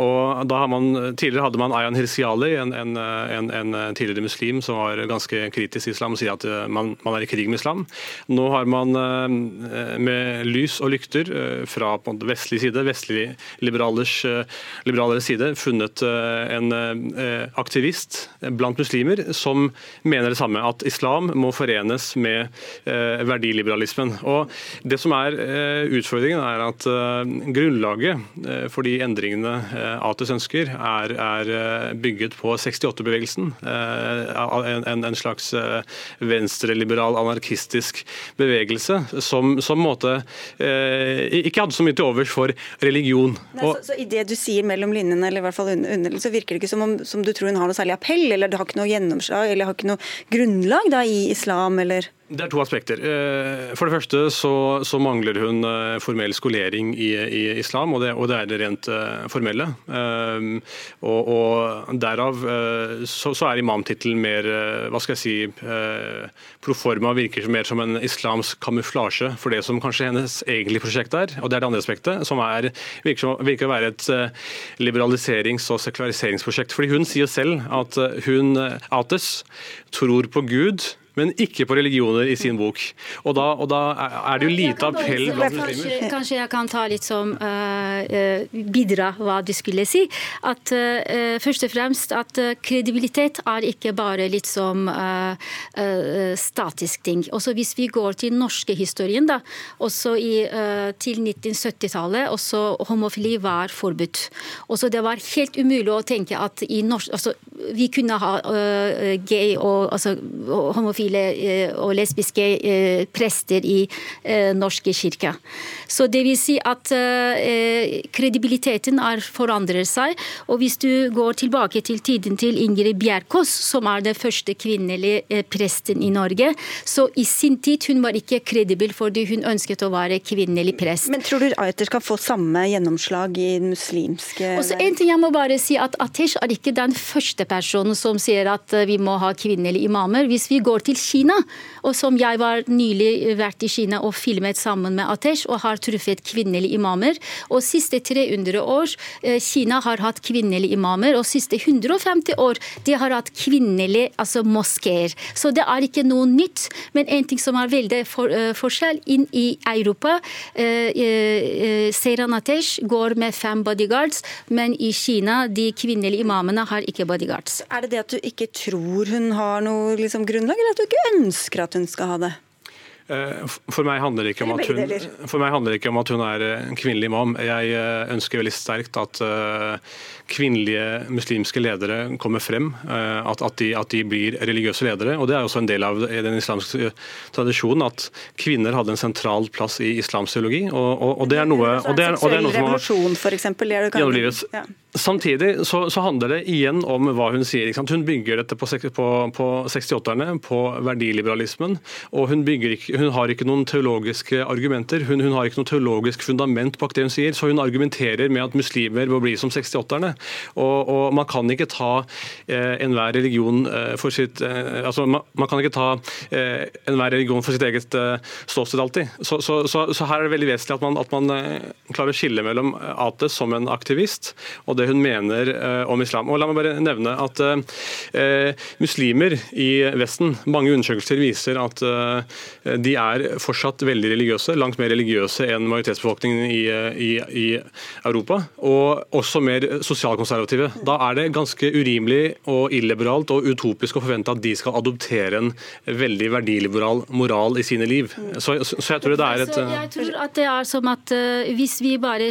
Og da har man, Tidligere hadde man Ayan Hirsiali, en, en, en, en, tidligere muslim som var ganske kritisk til islam og sier at eh, man, man, er i krig med islam. Nå har man eh, med lys og lykter eh, fra vestlig side, vestlig liberalers, liberalere side, funnet en aktivist blant muslimer som mener det samme, at islam må forenes med verdiliberalismen. Og Det som er utfordringen, er at grunnlaget for de endringene Eh, ATUS ønsker, er, er eh, bygget på 68-bevegelsen. Eh, en, en, slags venstreliberal, anarkistisk bevegelse som, som måte ikke hadde så mye til overs for religion. Nei, så, så, I det du sier mellom linjene, eller i hvert fall under, så virker det ikke som om som du tror hun har noe særlig appell, eller du har ikke noe gjennomslag, eller har ikke noe grunnlag da, i islam, eller Det er to aspekter. Eh, for det første så, så mangler hun eh, formell skolering i, i islam, og det, og det, er det rent uh, formelle. Og, og, Derav så, så, er imamtittelen mer hva skal jeg si, proforma, virker mer som en islamsk kamuflasje for det som kanskje hennes egentlige prosjekt er. Og det er det andre aspektet, som er, virker, virker å være et liberaliserings- og sekulariseringsprosjekt. Fordi hun sier selv at hun, Ates, tror på Gud men ikke på religioner i sin bok. Og da, og da er det jo lite appell blant muslimer. Kanskje jeg kan ta litt som uh, bidra hva du skulle si. At uh, Først og fremst at kredibilitet er ikke bare litt som uh, statisk ting. Også hvis vi går til norske historien, da, også i, til 1970-tallet, også homofili var forbudt. Også det var helt umulig å tenke at i norsk, altså, vi kunne ha gay og altså, homofili homofile eh, og lesbiske eh, prester i eh, norske kirke. Så det vil si at kredibiliteten er forandrer seg. Og hvis du går tilbake til tiden til Ingrid Bjerkås, som er den første kvinnelige presten i Norge, så i sin tid hun var ikke kredibil fordi hun ønsket å være kvinnelig prest. Men tror du Ayter skal få samme gjennomslag i den muslimske Også en ting jeg må bare si at Atesh er ikke den første personen som sier at vi må ha kvinnelige imamer. Hvis vi går til til Kina. Og som jeg var nylig vært i Kina og filmet sammen med Atesh og har truffet kvinnelige imamer. Og siste 300 år eh, Kina har hatt kvinnelige imamer, og siste 150 år de har hatt kvinnelige altså moskeer. Så det er ikke noe nytt. Men en ting som er veldig for, uh, forskjell inn i Europa uh, uh, Seiran Atesh går med fem bodyguards, men i Kina de kvinnelige imamene har ikke bodyguards. Er det det at du ikke tror hun har noe liksom, grunnlag, eller at du ikke ønsker at hun skal ha det? Eh, for meg, handler det ikke om at hun, for meg handler det ikke om at hun er en kvinnelig imam. Jeg eh, ønsker veldig sterkt at eh, kvinnelige muslimske ledere kommer frem. At, at, de, at, de, blir religiøse ledere. og Det er også en del av den islamske tradisjonen at kvinner hadde en sentral plass i islamsk teologi. Og, og, og det er noe, og det er, og det er noe som har. Samtidig så, så, handler det igjen om hva hun sier. Hun bygger dette på, på, på 68-erne, på verdiliberalismen. og hun ikke hun har ikke noen teologiske argumenter. Hun, hun, har ikke noe teologisk fundament bak det hun sier, så hun argumenterer med at muslimer bør bli som 68-erne. Og, og, Man kan ikke ta eh, enhver religion eh, for sitt eh, altså man, man, kan ikke ta eh, enhver religion for sitt eget eh, ståsted alltid. Så, så, så, så, her er det veldig vesentlig at man, at man eh, klarer å skille mellom Ate som en aktivist og det hun mener eh, om islam. Og La meg bare nevne at muslimer i Vesten, mange undersøkelser viser at de er fortsatt veldig religiøse, langt mer religiøse enn majoritetsbefolkningen i, i, i Europa. Og også mer sosialkonservative. Da er det ganske urimelig og illiberalt og utopisk å forvente at de skal adoptere en veldig verdiliberal moral i sine liv. Så, så jeg tror det er et Jeg tror at det er som at hvis vi bare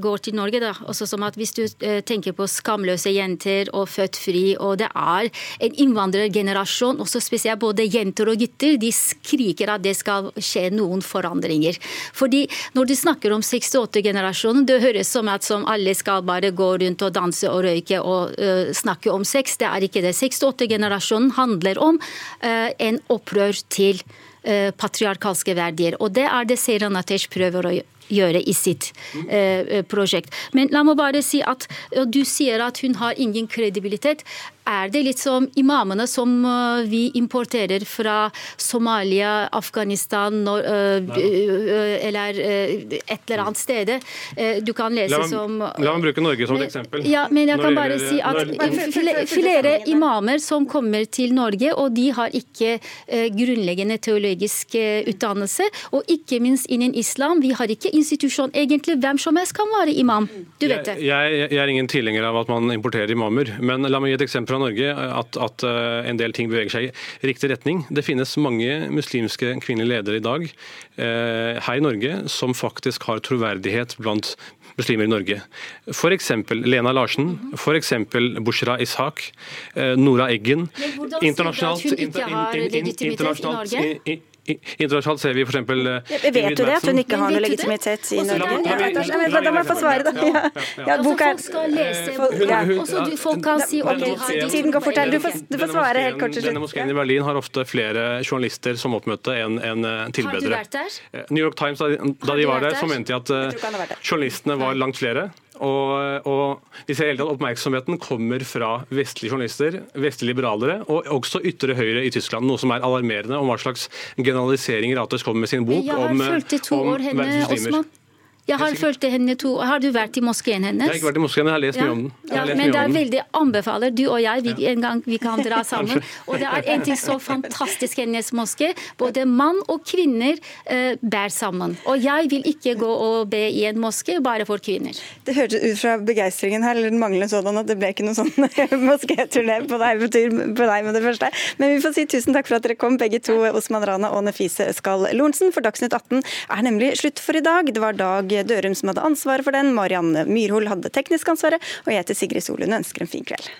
går til Norge, da, også som at hvis du tenker på skamløse jenter og født fri, og det er en innvandrergenerasjon, også spesielt både jenter og gutter, de skriker at det skal skje noen forandringer. Fordi Når de snakker om 68-generasjonen, det høres som at som alle skal bare gå rundt og danse og røyke og uh, snakke om sex. Det er ikke det. 68-generasjonen handler om uh, en opprør til patriarkalske verdier. Og det er det Seiranatesh prøver å gjøre i sitt eh, prosjekt. Men la meg bare si at du sier at hun har ingen kredibilitet er det litt som imamene som uh, vi importerer fra Somalia, Afghanistan uh, uh, eller et eller annet sted. Du kan lese la meg, som La meg bruke Norge som et eksempel. Ja, men jeg kan bare si at flere imamer som kommer til Norge, og de har ikke grunnleggende teologisk utdannelse, og ikke minst innen islam. Vi har ikke institusjon. Egentlig hvem som helst kan være imam. Du vet det. Jeg, jeg, jeg er ingen tilhenger av at man importerer imamer, men la meg gi et eksempel fra Norge at, at, eh, en del ting beveger seg i riktig retning. Det finnes mange muslimske kvinnelige ledere i dag eh, her i Norge som faktisk har troverdighet blant muslimer i Norge. F.eks. Lena Larsen, f.eks. Bushra Ishak, eh, Nora Eggen. Men hvordan sier du at hun ikke har legitimitet i Norge? Internasjonalt ser vi f.eks. Vet du det, at hun ikke har noe legitimitet i Norge? Da må jeg få svare, da. Ja, ja, boka Folk skal lese boka, og så folk kan si om de har Tiden går fort her. Du får, svare helt kort til Denne moskeen i Berlin har ofte flere journalister som oppmøte enn en tilbedere. Har du vært der? New York Times, da de var der, så mente de at journalistene var langt flere. Og, og, vi ser hele tatt Oppmerksomheten kommer fra vestlige journalister, vestlige liberalere og også ytre høyre i Tyskland. Noe som er alarmerende om hva slags generalisering Rates kommer med sin bok om, om år Jeg har fulgt henne to Har du vært i moskeen hennes? Jeg har ikke vært i moskeen, jeg har lest mye om den. Ja, men det er veldig anbefaler, du og jeg, vi, en gang vi kan dra sammen. Og det er en ting så fantastisk hennes moské. Både mann og kvinner eh, bærer sammen. Og jeg vil ikke gå og be i en moské bare for kvinner. Det hørtes ut fra begeistringen her, eller den manglende sådan, at det ble ikke noen sånn moskéturné på deg, på deg med det første. Men vi får si tusen takk for at dere kom, begge to, Osman Rana og Nefise Skal Lorentzen, For Dagsnytt 18 er nemlig slutt for i dag. Det var Dørum som hadde ansvaret for den, Marianne Myrhol hadde teknisk ansvaret, og jeg heter Sigrid Solund og ønsker en fin kveld.